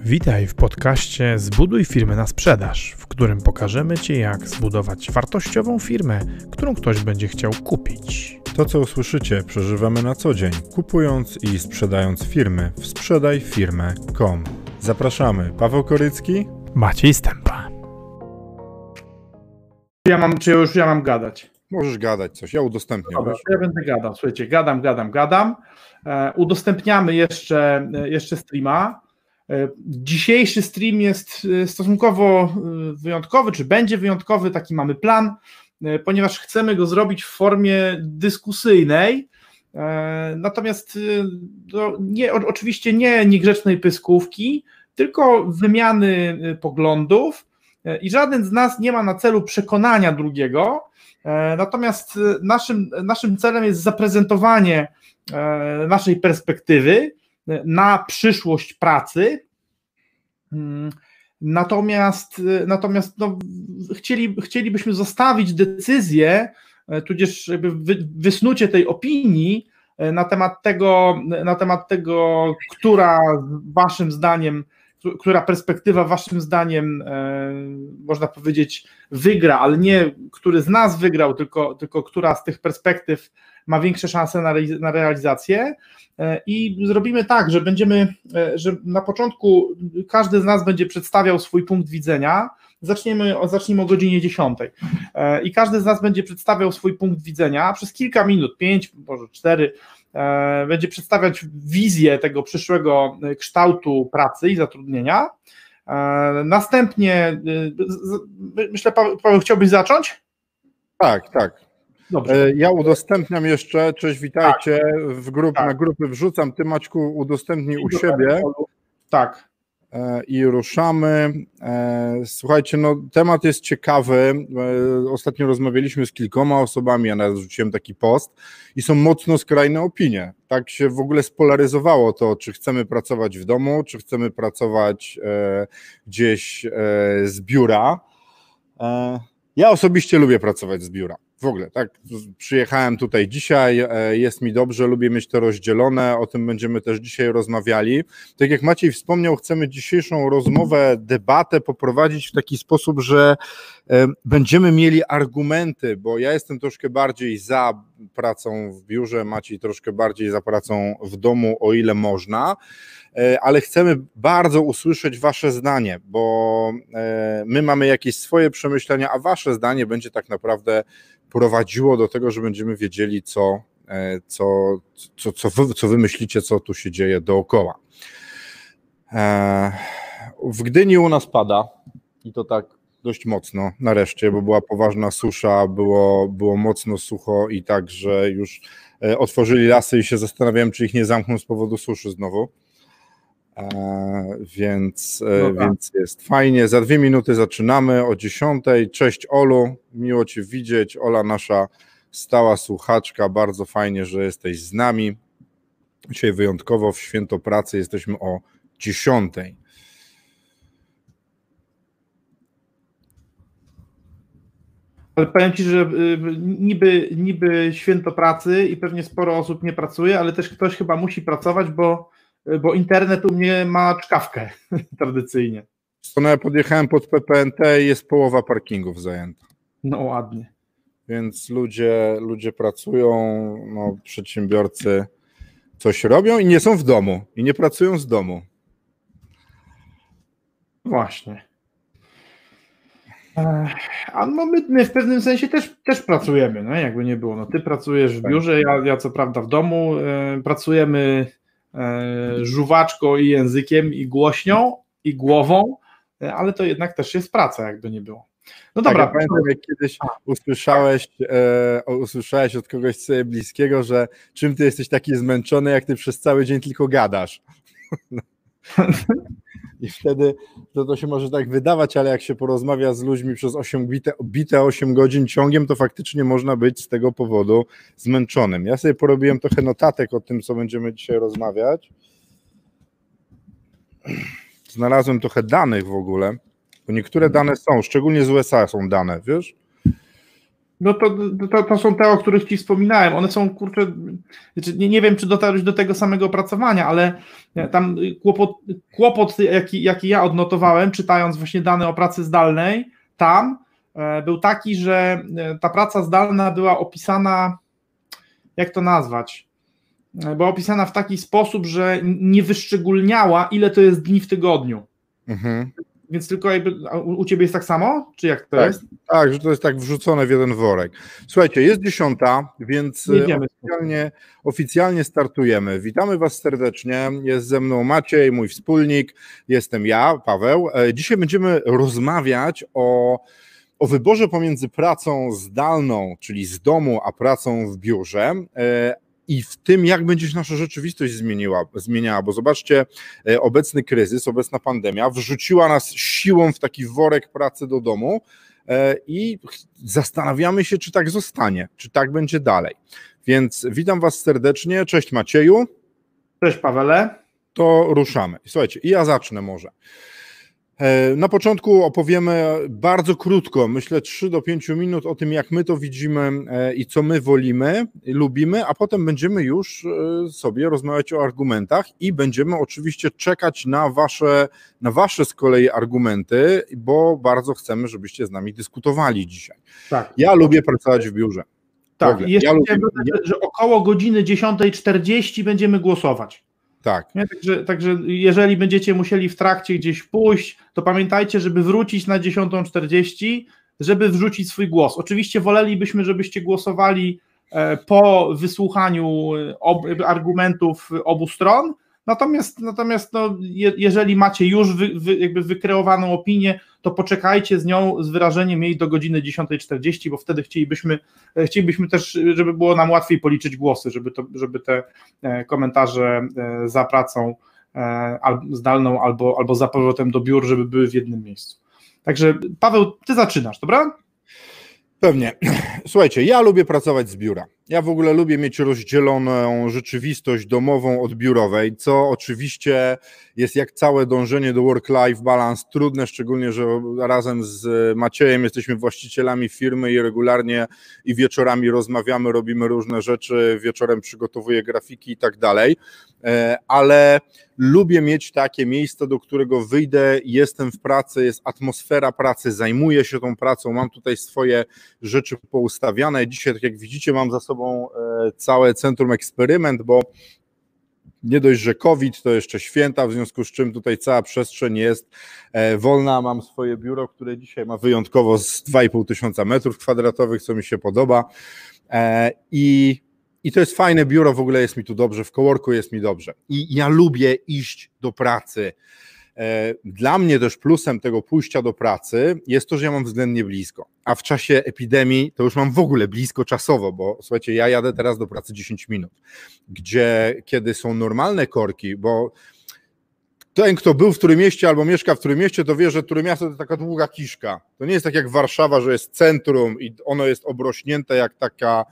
Witaj w podcaście Zbuduj firmę na sprzedaż, w którym pokażemy Ci, jak zbudować wartościową firmę, którą ktoś będzie chciał kupić. To, co usłyszycie, przeżywamy na co dzień, kupując i sprzedając firmy w sprzedajfirmę.com. Zapraszamy, Paweł Korycki, Maciej Stępa. Ja mam, czy już ja mam gadać? Możesz gadać coś, ja udostępnię. Dobra, ja będę gadał. Słuchajcie, gadam, gadam, gadam. E, udostępniamy jeszcze, e, jeszcze streama. E, dzisiejszy stream jest e, stosunkowo e, wyjątkowy, czy będzie wyjątkowy, taki mamy plan, ponieważ chcemy go zrobić w formie dyskusyjnej. Natomiast nie, oczywiście nie niegrzecznej pyskówki, tylko wymiany poglądów. I żaden z nas nie ma na celu przekonania drugiego, Natomiast naszym, naszym celem jest zaprezentowanie naszej perspektywy na przyszłość pracy. Mm, Natomiast, natomiast no, chcieli, chcielibyśmy zostawić decyzję, e, tudzież jakby wy, wysnucie tej opinii e, na temat tego, na temat tego, która waszym zdaniem, która perspektywa waszym zdaniem e, można powiedzieć wygra, ale nie który z nas wygrał, tylko, tylko która z tych perspektyw ma większe szanse na, realiz- na realizację. E, I zrobimy tak, że będziemy, e, że na początku każdy z nas będzie przedstawiał swój punkt widzenia. Zaczniemy, zacznijmy o godzinie 10. E, I każdy z nas będzie przedstawiał swój punkt widzenia przez kilka minut, pięć, może cztery, będzie przedstawiać wizję tego przyszłego kształtu pracy i zatrudnienia. Następnie, myślę, Paweł, chciałbyś zacząć? Tak, tak. Dobrze. E, Ja udostępniam jeszcze, cześć, witajcie, w grup, Tak. na grupy wrzucam, Ty Maćku udostępnij u siebie Tak. e, i ruszamy. E, Słuchajcie, no temat jest ciekawy. Ostatnio rozmawialiśmy z kilkoma osobami, ja nawet rzuciłem taki post i są mocno skrajne opinie. Tak się w ogóle spolaryzowało to, czy chcemy pracować w domu, czy chcemy pracować gdzieś z biura. Ja osobiście lubię pracować z biura. W ogóle, tak. Przyjechałem tutaj dzisiaj, e, jest mi dobrze, lubię mieć to rozdzielone, o tym będziemy też dzisiaj rozmawiali. Tak jak Maciej wspomniał, chcemy dzisiejszą rozmowę, debatę poprowadzić w taki sposób, że e, będziemy mieli argumenty, bo ja jestem troszkę bardziej za pracą w biurze, Maciej troszkę bardziej za pracą w domu, o ile można, ale chcemy bardzo usłyszeć Wasze zdanie, bo e, my mamy jakieś swoje przemyślenia, a Wasze zdanie będzie tak naprawdę prowadziło do tego, że będziemy wiedzieli, co, e, co, co, co, wy, co wy myślicie, co tu się dzieje dookoła. E, W Gdyni u nas pada i to tak dość mocno nareszcie, bo była poważna susza, było, było mocno sucho i tak, że już e, otworzyli lasy i się zastanawiałem, czy ich nie zamkną z powodu suszy znowu. Więc, e, No tak. więc jest fajnie. Za dwie minuty zaczynamy o 10. Cześć Olu, miło Cię widzieć. Ola, nasza stała słuchaczka, bardzo fajnie, że jesteś z nami. Dzisiaj wyjątkowo w święto pracy jesteśmy o 10. Ale powiem Ci, że y, niby, niby święto pracy i pewnie sporo osób nie pracuje, ale też ktoś chyba musi pracować, bo, bo internet u mnie ma czkawkę tradycyjnie. No ja podjechałem pod PPNT i jest połowa parkingów zajęta. No ładnie. Więc ludzie, ludzie pracują, no, przedsiębiorcy coś robią i nie są w domu i nie pracują z domu. Właśnie. A no my, my w pewnym sensie też, też pracujemy, no jakby nie było. No ty pracujesz w Tak. biurze, ja, ja co prawda w domu. E, pracujemy żuwaczką i językiem i głośnią i głową, e, ale to jednak też jest praca, jakby nie było. No Tak, dobra, ja pamiętam, jak kiedyś usłyszałeś, e, usłyszałeś od kogoś sobie bliskiego, że czym ty jesteś taki zmęczony, jak ty przez cały dzień tylko gadasz. I wtedy to, to się może tak wydawać, ale jak się porozmawia z ludźmi przez 8 bite, bite 8 godzin ciągiem, to faktycznie można być z tego powodu zmęczonym. Ja sobie porobiłem trochę notatek o tym, co będziemy dzisiaj rozmawiać. Znalazłem trochę danych w ogóle, bo niektóre dane są, szczególnie z USA są dane, wiesz? No to, to, to są te, o których Ci wspominałem. One są, kurczę, znaczy nie, nie wiem, czy dotarłeś do tego samego opracowania, ale tam kłopot, kłopot jaki, jaki ja odnotowałem, czytając właśnie dane o pracy zdalnej, tam e, był taki, że e, ta praca zdalna była opisana, jak to nazwać? E, była opisana w taki sposób, że nie wyszczególniała, ile to jest dni w tygodniu. Mhm. Więc tylko jakby u, ciebie jest tak samo? Czy jak to tak, jest? Tak, że to jest tak wrzucone w jeden worek. Słuchajcie, jest dziesiąta, więc oficjalnie, oficjalnie startujemy. Witamy Was serdecznie. Jest ze mną Maciej, mój wspólnik. Jestem ja, Paweł. E, dzisiaj będziemy rozmawiać o o wyborze pomiędzy pracą zdalną, czyli z domu, a pracą w biurze, e, i w tym, jak będzie się nasza rzeczywistość zmieniła, zmieniała, bo zobaczcie, e, obecny kryzys, obecna pandemia wrzuciła nas siłą w taki worek pracy do domu e, i zastanawiamy się, czy tak zostanie, czy tak będzie dalej. Więc witam Was serdecznie. Cześć Macieju. Cześć Pawele. To ruszamy. Słuchajcie, i ja zacznę może. E, na początku opowiemy bardzo krótko, myślę 3 do 5 minut o tym, jak my to widzimy e, i co my wolimy, lubimy, a potem będziemy już e, sobie rozmawiać o argumentach i będziemy oczywiście czekać na wasze, na wasze z kolei argumenty, bo bardzo chcemy, żebyście z nami dyskutowali dzisiaj. Tak. Ja lubię pracować w biurze. Tak, jeszcze ja lubię, że około godziny 10.40 będziemy głosować. Tak. Nie? Także, także jeżeli będziecie musieli w trakcie gdzieś pójść, to pamiętajcie, żeby wrócić na 10.40, żeby wrzucić swój głos. Oczywiście wolelibyśmy, żebyście głosowali e, po wysłuchaniu e, argumentów obu stron, Natomiast, natomiast no, je, jeżeli macie już wy, wy, jakby wykreowaną opinię, to poczekajcie z nią z wyrażeniem jej do godziny 10.40, bo wtedy chcielibyśmy, e, chcielibyśmy też, żeby było nam łatwiej policzyć głosy, żeby, to, żeby te e, komentarze e, za pracą zdalną albo, albo za powrotem do biur, żeby były w jednym miejscu. Także Paweł, ty zaczynasz, dobra? Pewnie. Słuchajcie, ja lubię pracować z biura. Ja w ogóle lubię mieć rozdzieloną rzeczywistość domową od biurowej, co oczywiście jest jak całe dążenie do work-life balance trudne, szczególnie, że razem z Maciejem jesteśmy właścicielami firmy i regularnie i wieczorami rozmawiamy, robimy różne rzeczy, wieczorem przygotowuję grafiki i tak dalej, e, ale lubię mieć takie miejsce, do którego wyjdę, jestem w pracy, jest atmosfera pracy, zajmuję się tą pracą, mam tutaj swoje rzeczy poustawiane. Dzisiaj, tak jak widzicie, mam za sobą e, całe centrum eksperyment, bo nie dość, że COVID, to jeszcze święta, w związku z czym tutaj cała przestrzeń jest e, wolna. Mam swoje biuro, które dzisiaj ma wyjątkowo z 2,5 tysiąca metrów kwadratowych, co mi się podoba. E, I, I to jest fajne biuro, w ogóle jest mi tu dobrze, w kołorku jest mi dobrze. I ja lubię iść do pracy. E, dla mnie też plusem tego pójścia do pracy jest to, że ja mam względnie blisko, a w czasie epidemii to już mam w ogóle blisko czasowo, bo słuchajcie, ja jadę teraz do pracy 10 minut, gdzie kiedy są normalne korki, bo ten, kto był w którym mieście albo mieszka w którym mieście, to wie, że które miasto to taka długa kiszka. To nie jest tak jak Warszawa, że jest centrum i ono jest obrośnięte jak taka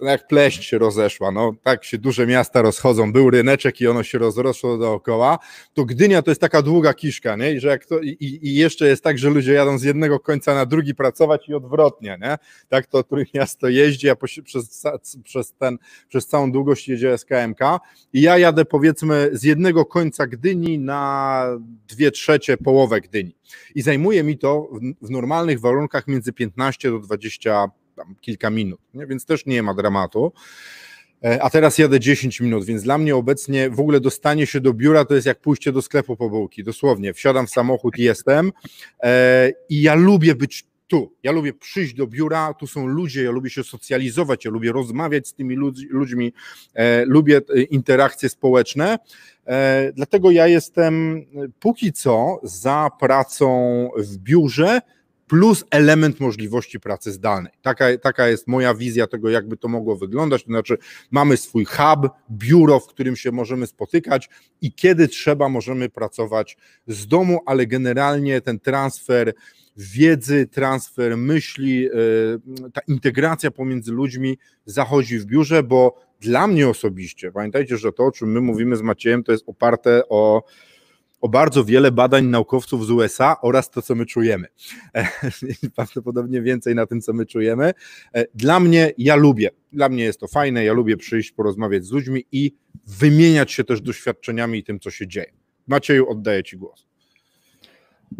jak pleść się rozeszła, no tak się duże miasta rozchodzą, był ryneczek i ono się rozrosło dookoła, to Gdynia to jest taka długa kiszka, nie? I, że jak to, i, i jeszcze jest tak, że ludzie jadą z jednego końca na drugi pracować i odwrotnie, nie? Tak to miasto jeździ, a przez, przez, ten, przez całą długość jedzie SKMK i ja jadę powiedzmy z jednego końca Gdyni na dwie trzecie połowę Gdyni i zajmuje mi to w, w normalnych warunkach między 15 do 20 tam kilka minut, nie? więc też nie ma dramatu. E, a teraz jadę 10 minut, więc dla mnie obecnie w ogóle dostanie się do biura to jest jak pójście do sklepu po bułki. Dosłownie, wsiadam w samochód i jestem. E, I ja lubię być tu. Ja lubię przyjść do biura, tu są ludzie, ja lubię się socjalizować, ja lubię rozmawiać z tymi ludźmi, e, lubię interakcje społeczne. Dlatego ja jestem póki co za pracą w biurze plus element możliwości pracy zdalnej. Taka, taka jest moja wizja tego, jakby to mogło wyglądać. To znaczy, mamy swój hub, biuro, w którym się możemy spotykać i kiedy trzeba, możemy pracować z domu, ale generalnie ten transfer wiedzy, transfer myśli, e, ta integracja pomiędzy ludźmi zachodzi w biurze, bo dla mnie osobiście, pamiętajcie, że to, o czym my mówimy z Maciejem, to jest oparte o o bardzo wiele badań naukowców z USA oraz to, co my czujemy. Prawdopodobnie więcej na tym, co my czujemy. Dla mnie, ja lubię, dla mnie jest to fajne, ja lubię przyjść, porozmawiać z ludźmi i wymieniać się też doświadczeniami i tym, co się dzieje. Macieju, oddaję Ci głos.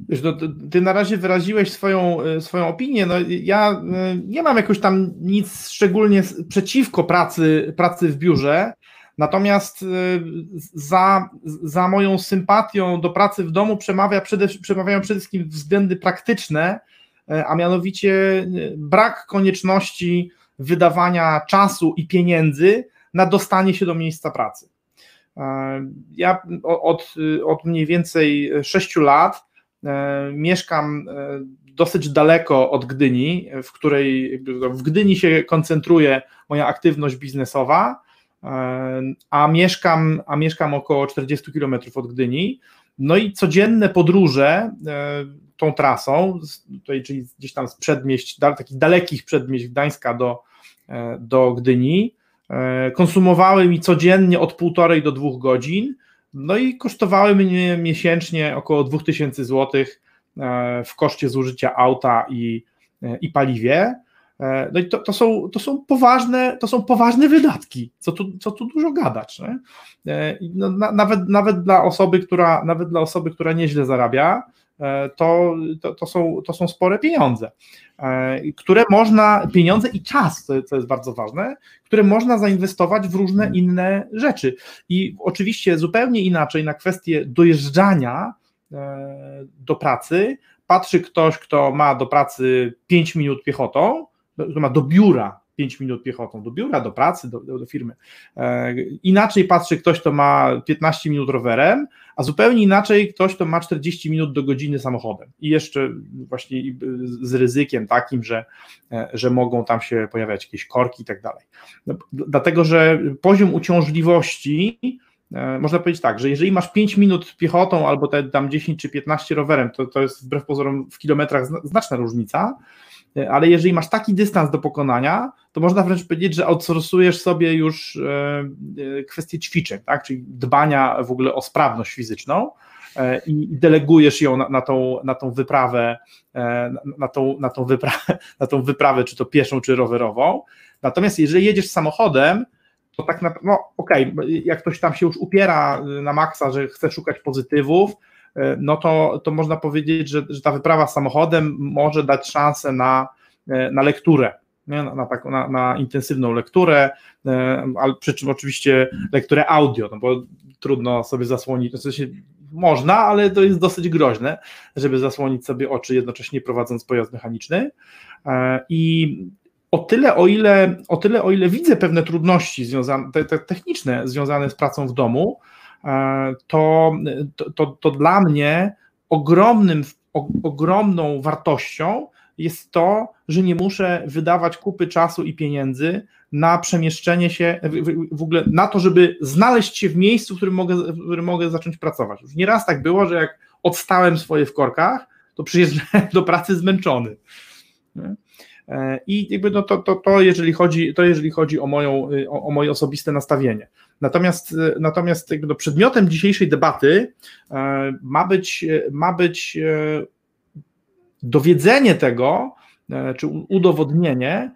Wiesz, no, ty na razie wyraziłeś swoją, e, swoją opinię. No, ja e, nie mam jakoś tam nic szczególnie przeciwko pracy, pracy w biurze, natomiast e, za, za moją sympatią do pracy w domu przemawia przede, przemawiają przede wszystkim względy praktyczne, a mianowicie brak konieczności wydawania czasu i pieniędzy na dostanie się do miejsca pracy. Ja od, od mniej więcej 6 lat E, mieszkam e, dosyć daleko od Gdyni, w której w Gdyni się koncentruje moja aktywność biznesowa, e, a mieszkam, a mieszkam około 40 km od Gdyni. No i codzienne podróże tą trasą, tutaj, czyli gdzieś tam z przedmieść, takich dalekich przedmieść Gdańska do, do Gdyni, konsumowały mi codziennie od półtorej do dwóch godzin no i kosztowały mnie miesięcznie około 2000 zł e, w koszcie zużycia auta i, e, i paliwie. E, no i to, to, są, to, są poważne, to są poważne wydatki, co tu, co tu dużo gadać. No, na, nawet, nawet, dla osoby, która, nawet dla osoby, która nieźle zarabia, to, to, to, są, to są spore pieniądze, które można, pieniądze i czas, co jest bardzo ważne, które można zainwestować w różne inne rzeczy. I oczywiście zupełnie inaczej na kwestię dojeżdżania do pracy patrzy ktoś, kto ma do pracy 5 minut piechotą, kto ma do biura 5 minut piechotą, do biura, do pracy, do, do, do firmy. E, inaczej patrzy ktoś, kto ma 15 minut rowerem, a zupełnie inaczej ktoś, kto ma 40 minut do godziny samochodem. I jeszcze właśnie z ryzykiem takim, że, e, że mogą tam się pojawiać jakieś korki i tak dalej. No, dlatego, że poziom uciążliwości e, można powiedzieć tak, że jeżeli masz 5 minut piechotą albo te tam 10 czy 15 rowerem, to, to jest wbrew pozorom w kilometrach znaczna różnica, ale jeżeli masz taki dystans do pokonania, to można wręcz powiedzieć, że outsourcujesz sobie już e, e, kwestię ćwiczeń, tak? czyli dbania w ogóle o sprawność fizyczną i delegujesz ją na, na, tą, na tą wyprawę, na tą, na, tą wyprawę, na tą wyprawę, czy to pieszą, czy rowerową. Natomiast jeżeli jedziesz samochodem, to tak naprawdę, no okej, okay, jak ktoś tam się już upiera na maksa, że chce szukać pozytywów, E, no to, to można powiedzieć, że, że ta wyprawa samochodem może dać szansę na, e, na lekturę. Nie? Na, taką, na, na intensywną lekturę, e, ale przy czym oczywiście lekturę audio, no bo trudno sobie zasłonić, w sensie można, ale to jest dosyć groźne, żeby zasłonić sobie oczy jednocześnie prowadząc pojazd mechaniczny. I o tyle, o ile, o tyle, o ile widzę pewne trudności związane, te, te techniczne związane z pracą w domu, E, to, to, to dla mnie ogromnym, ogromną wartością jest to, że nie muszę wydawać kupy czasu i pieniędzy na przemieszczenie się, w ogóle na to, żeby znaleźć się w miejscu, w którym mogę, w którym mogę zacząć pracować. Już nieraz tak było, że jak odstałem swoje w korkach, to przyjeżdżałem do pracy zmęczony. E, I jakby no to, to, to, jeżeli chodzi, to jeżeli chodzi o, moją, o, o moje osobiste nastawienie. Natomiast, e, natomiast jakby no przedmiotem dzisiejszej debaty e, ma być, ma być dowiedzenie tego, czy udowodnienie,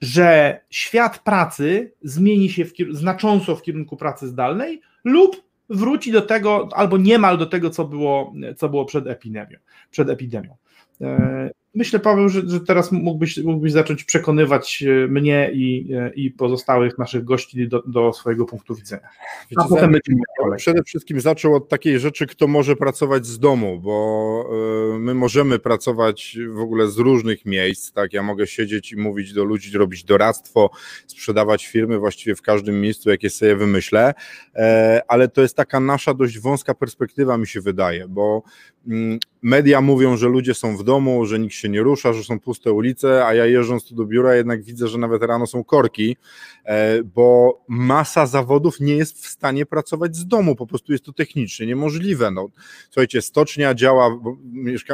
że świat pracy zmieni się w, znacząco w kierunku pracy zdalnej lub wróci do tego, albo niemal do tego, co było, co było przed epidemią. Przed epidemią. Myślę, Paweł, że, że teraz mógłbyś, mógłbyś zacząć przekonywać e, mnie i, e, i pozostałych naszych gości do, do swojego punktu widzenia. A potem będziemy Przede wszystkim zaczął od takiej rzeczy, kto może pracować z domu, bo e, my możemy pracować w ogóle z różnych miejsc. Tak, ja mogę siedzieć i mówić do ludzi, robić doradztwo, sprzedawać firmy właściwie w każdym miejscu, jakie sobie wymyślę, ale to jest taka nasza dość wąska perspektywa, mi się wydaje, bo mm, media mówią, że ludzie są w domu, że nikt się nie rusza, że są puste ulice, a ja jeżdżąc tu do biura jednak widzę, że nawet rano są korki, e, bo masa zawodów nie jest w stanie pracować z domu, po prostu jest to technicznie niemożliwe. No, słuchajcie, stocznia działa,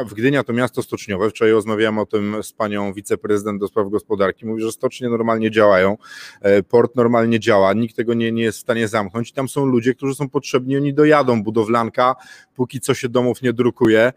w Gdynia to miasto stoczniowe, wczoraj rozmawiałem o tym z panią wiceprezydent do spraw gospodarki, mówi, że stocznie normalnie działają, e, port normalnie działa, nikt tego nie, nie jest w stanie zamknąć. Tam są ludzie, którzy są potrzebni, oni dojadą, budowlanka, póki co się domów nie drukuje,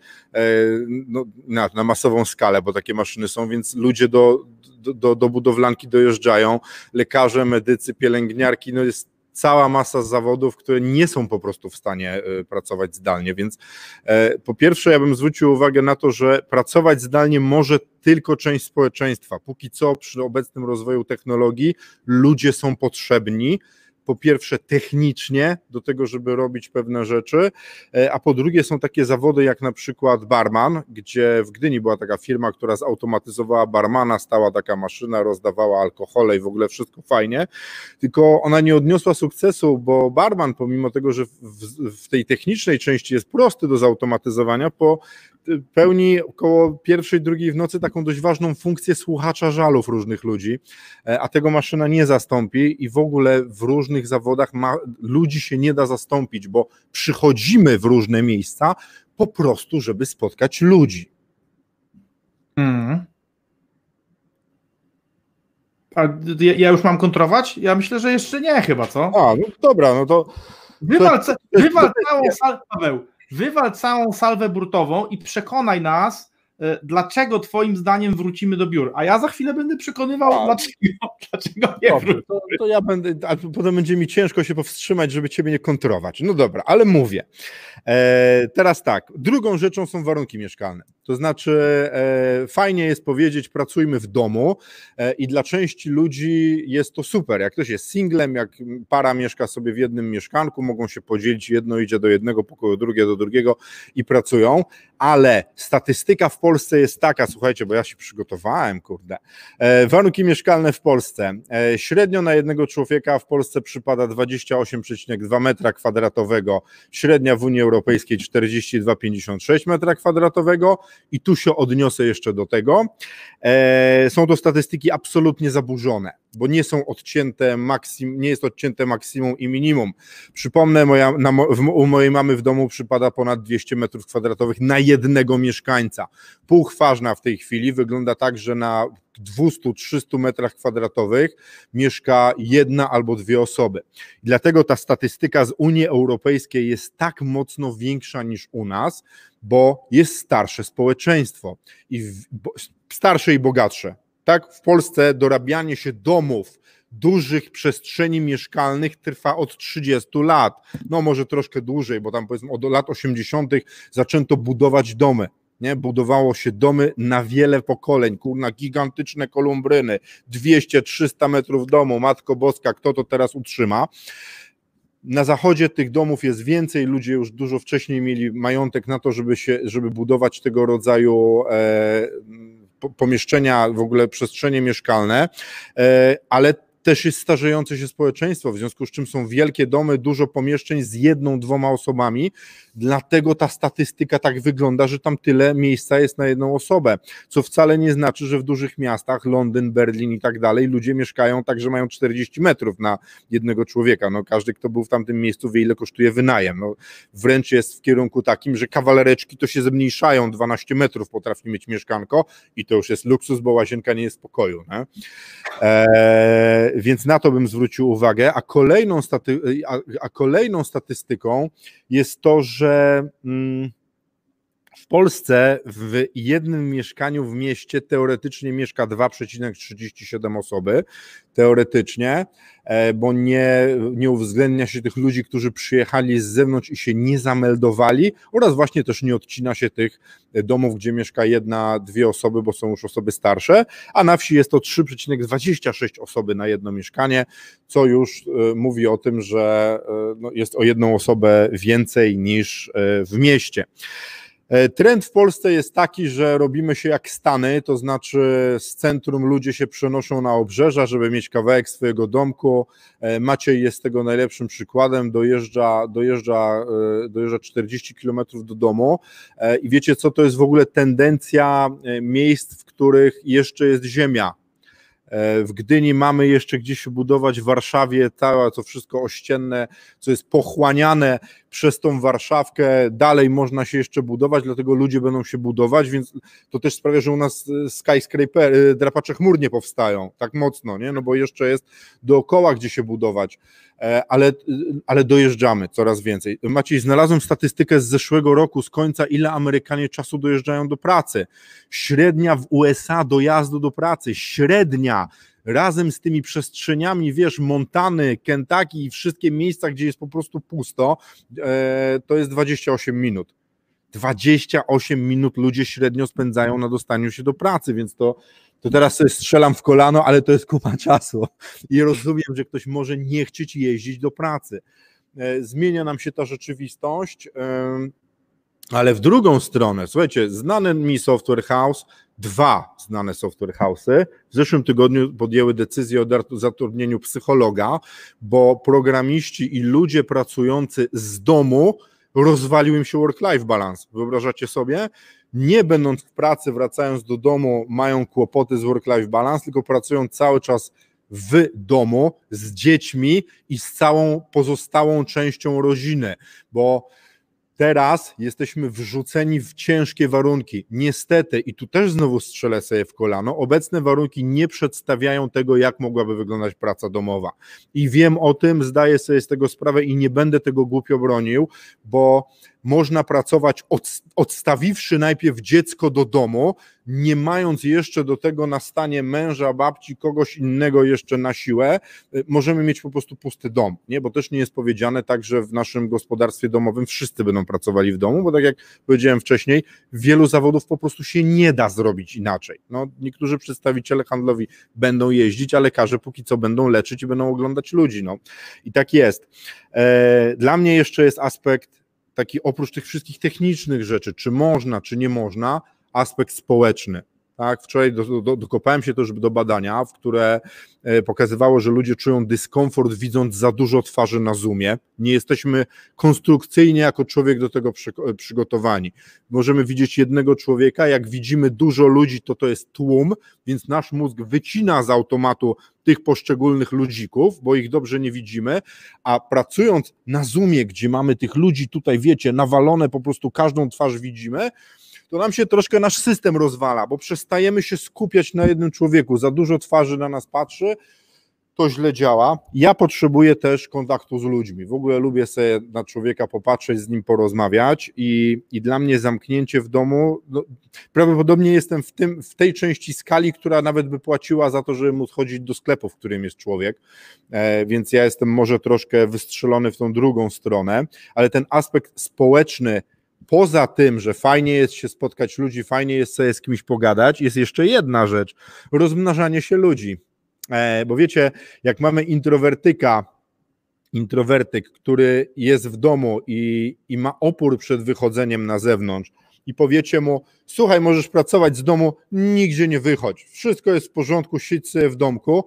no, na, na masową skalę, bo takie maszyny są, więc ludzie do, do, do budowlanki dojeżdżają, lekarze, medycy, pielęgniarki, no jest cała masa zawodów, które nie są po prostu w stanie e, pracować zdalnie. Więc e, po pierwsze, ja bym zwrócił uwagę na to, że pracować zdalnie może tylko część społeczeństwa. Póki co, przy obecnym rozwoju technologii, ludzie są potrzebni po pierwsze technicznie do tego, żeby robić pewne rzeczy, e, a po drugie są takie zawody jak na przykład barman, gdzie w Gdyni była taka firma, która zautomatyzowała barmana, stała taka maszyna, rozdawała alkohole i w ogóle wszystko fajnie, tylko ona nie odniosła sukcesu, bo barman pomimo tego, że w, w tej technicznej części jest prosty do zautomatyzowania, po pełni około pierwszej, drugiej w nocy taką dość ważną funkcję słuchacza żalów różnych ludzi, e, a tego maszyna nie zastąpi i w ogóle w różnych zawodach ma, ludzi się nie da zastąpić, bo przychodzimy w różne miejsca po prostu, żeby spotkać ludzi. Hmm. A ja już mam kontrować? Ja myślę, że jeszcze nie chyba, co? A, no dobra, no to... Wywal, to, wywal całą salę, Paweł, wywal całą salwę burtową i przekonaj nas, e, dlaczego Twoim zdaniem wrócimy do biur. A ja za chwilę będę przekonywał, a, dlaczego, dlaczego nie dobrze, wrócimy. To, to, ja będę, a potem będzie mi ciężko się powstrzymać, żeby Ciebie nie kontrować. No dobra, ale mówię. E, teraz tak, drugą rzeczą są warunki mieszkalne. To znaczy, e, fajnie jest powiedzieć, pracujmy w domu e, i dla części ludzi jest to super. Jak ktoś jest singlem, jak para mieszka sobie w jednym mieszkanku, mogą się podzielić, jedno idzie do jednego pokoju, drugie do drugiego i pracują, ale statystyka w Polsce jest taka, słuchajcie, bo ja się przygotowałem, kurde. E, warunki mieszkalne w Polsce. Średnio na jednego człowieka w Polsce przypada 28,2 metra kwadratowego, średnia w Unii Europejskiej 42,56 metra kwadratowego i tu się odniosę jeszcze do tego. E, są to statystyki absolutnie zaburzone, bo nie są odcięte maksim, nie jest odcięte maksimum i minimum. Przypomnę, moja, na, w, u mojej mamy w domu przypada ponad 200 metrów kwadratowych na jednego mieszkańca. Półchważna w tej chwili wygląda tak, że na 200-300 metrach kwadratowych mieszka jedna albo dwie osoby. Dlatego ta statystyka z Unii Europejskiej jest tak mocno większa niż u nas, bo jest starsze społeczeństwo i w, bo, starsze i bogatsze. Tak, w Polsce dorabianie się domów, dużych przestrzeni mieszkalnych trwa od 30 lat. No może troszkę dłużej, bo tam powiedzmy od lat 80. zaczęto budować domy. Nie? Budowało się domy na wiele pokoleń, kurna, gigantyczne kolumbryny, 200-300 metrów domu, Matko Boska, kto to teraz utrzyma? Na zachodzie tych domów jest więcej, ludzie już dużo wcześniej mieli majątek na to, żeby, się, żeby budować tego rodzaju e, pomieszczenia, w ogóle przestrzenie mieszkalne, e, ale też jest starzejące się społeczeństwo, w związku z czym są wielkie domy, dużo pomieszczeń z jedną, dwoma osobami, dlatego ta statystyka tak wygląda, że tam tyle miejsca jest na jedną osobę, co wcale nie znaczy, że w dużych miastach, Londyn, Berlin i tak dalej, ludzie mieszkają tak, że mają 40 metrów na jednego człowieka. No, każdy, kto był w tamtym miejscu, wie, ile kosztuje wynajem. No, wręcz jest w kierunku takim, że kawalereczki to się zmniejszają, 12 metrów potrafi mieć mieszkanko i to już jest luksus, bo łazienka nie jest w pokoju. Nie? Eee, więc na to bym zwrócił uwagę. A kolejną, staty, a, a kolejną statystyką jest to, że. Mm, w Polsce w jednym mieszkaniu w mieście teoretycznie mieszka 2,37 osoby, teoretycznie, e, bo nie, nie uwzględnia się tych ludzi, którzy przyjechali z zewnątrz i się nie zameldowali oraz właśnie też nie odcina się tych domów, gdzie mieszka jedna, dwie osoby, bo są już osoby starsze, a na wsi jest to 3,26 osoby na jedno mieszkanie, co już e, mówi o tym, że e, no, jest o jedną osobę więcej niż w mieście. E, trend w Polsce jest taki, że robimy się jak Stany, to znaczy z centrum ludzie się przenoszą na obrzeża, żeby mieć kawałek swojego domku. E, Maciej jest tego najlepszym przykładem, dojeżdża, dojeżdża, e, dojeżdża 40 km do domu. I wiecie co, to jest w ogóle tendencja miejsc, w których jeszcze jest ziemia, w Gdyni mamy jeszcze gdzieś budować, w Warszawie całe to wszystko ościenne, co jest pochłaniane przez tą Warszawkę, dalej można się jeszcze budować, dlatego ludzie będą się budować, więc to też sprawia, że u nas e, skyscraper, e, drapacze chmur nie powstają tak mocno, nie? no bo jeszcze jest dookoła gdzie się budować. E, ale, ale dojeżdżamy coraz więcej. Maciej, znalazłem statystykę z zeszłego roku, z końca, ile Amerykanie czasu dojeżdżają do pracy. Średnia w USA dojazdu do pracy, średnia razem z tymi przestrzeniami, wiesz, Montany, Kentucky i wszystkie miejsca, gdzie jest po prostu pusto, e, to jest 28 minut. 28 minut ludzie średnio spędzają na dostaniu się do pracy, więc to to teraz sobie strzelam w kolano, ale to jest kupa czasu i rozumiem, że ktoś może nie chcieć jeździć do pracy. E, zmienia nam się ta rzeczywistość, ale w drugą stronę, słuchajcie, znany mi software house, dwa znane software house'y w zeszłym tygodniu podjęły decyzję o zatrudnieniu psychologa, bo programiści i ludzie pracujący z domu rozwalił im się work-life balance. Wyobrażacie sobie? nie będąc w pracy, wracając do domu, mają kłopoty z work-life balance, tylko pracują cały czas w domu z dziećmi i z całą pozostałą częścią rodziny, bo Teraz jesteśmy wrzuceni w ciężkie warunki. Niestety, i tu też znowu strzelę sobie w kolano, obecne warunki nie przedstawiają tego, jak mogłaby wyglądać praca domowa. I wiem o tym, zdaję sobie z tego sprawę i nie będę tego głupio bronił, bo można pracować od, odstawiwszy najpierw dziecko do domu, nie mając jeszcze do tego na stanie męża, babci, kogoś innego jeszcze na siłę, y, możemy mieć po prostu pusty dom, nie? bo też nie jest powiedziane tak, że w naszym gospodarstwie domowym wszyscy będą pracowali w domu, bo tak jak powiedziałem wcześniej, wielu zawodów po prostu się nie da zrobić inaczej. No, niektórzy przedstawiciele handlowi będą jeździć, a lekarze póki co będą leczyć i będą oglądać ludzi. No. I tak jest. E, dla mnie jeszcze jest aspekt taki oprócz tych wszystkich technicznych rzeczy, czy można, czy nie można, aspekt społeczny. Tak, wczoraj do, do, dokopałem się też do badania, w które e, pokazywało, że ludzie czują dyskomfort widząc za dużo twarzy na Zoomie. Nie jesteśmy konstrukcyjnie jako człowiek do tego przy, e, przygotowani. Możemy widzieć jednego człowieka, jak widzimy dużo ludzi, to to jest tłum, więc nasz mózg wycina z automatu tych poszczególnych ludzików, bo ich dobrze nie widzimy, a pracując na Zoomie, gdzie mamy tych ludzi tutaj, wiecie, nawalone, po prostu każdą twarz widzimy, to nam się troszkę nasz system rozwala, bo przestajemy się skupiać na jednym człowieku, za dużo twarzy na nas patrzy, to źle działa. Ja potrzebuję też kontaktu z ludźmi. W ogóle lubię sobie na człowieka popatrzeć, z nim porozmawiać i, i dla mnie zamknięcie w domu, no, prawdopodobnie jestem w, tym, w tej części skali, która nawet by płaciła za to, żeby móc chodzić do sklepu, w którym jest człowiek, e, więc ja jestem może troszkę wystrzelony w tą drugą stronę, ale ten aspekt społeczny, poza tym, że fajnie jest się spotkać ludzi, fajnie jest sobie z kimś pogadać, jest jeszcze jedna rzecz: rozmnażanie się ludzi. E, bo wiecie, jak mamy introwertyka, introwertyk, który jest w domu i, i ma opór przed wychodzeniem na zewnątrz, i powiecie mu: Słuchaj, możesz pracować z domu, nigdzie nie wychodź, wszystko jest w porządku, siedź sobie w domku,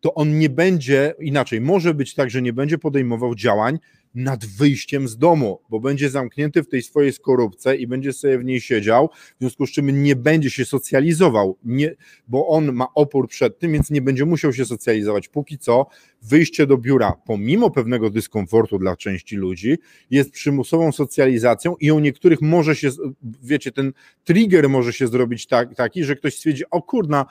to on nie będzie inaczej. Może być tak, że nie będzie podejmował działań, nad wyjściem z domu, bo będzie zamknięty w tej swojej skorupce i będzie sobie w niej siedział, w związku z czym nie będzie się socjalizował, nie, bo on ma opór przed tym, więc nie będzie musiał się socjalizować. Póki co wyjście do biura, pomimo pewnego dyskomfortu dla części ludzi, jest przymusową socjalizacją i u niektórych może się, wiecie, ten trigger może się zrobić tak, taki, że ktoś stwierdzi, o kurna,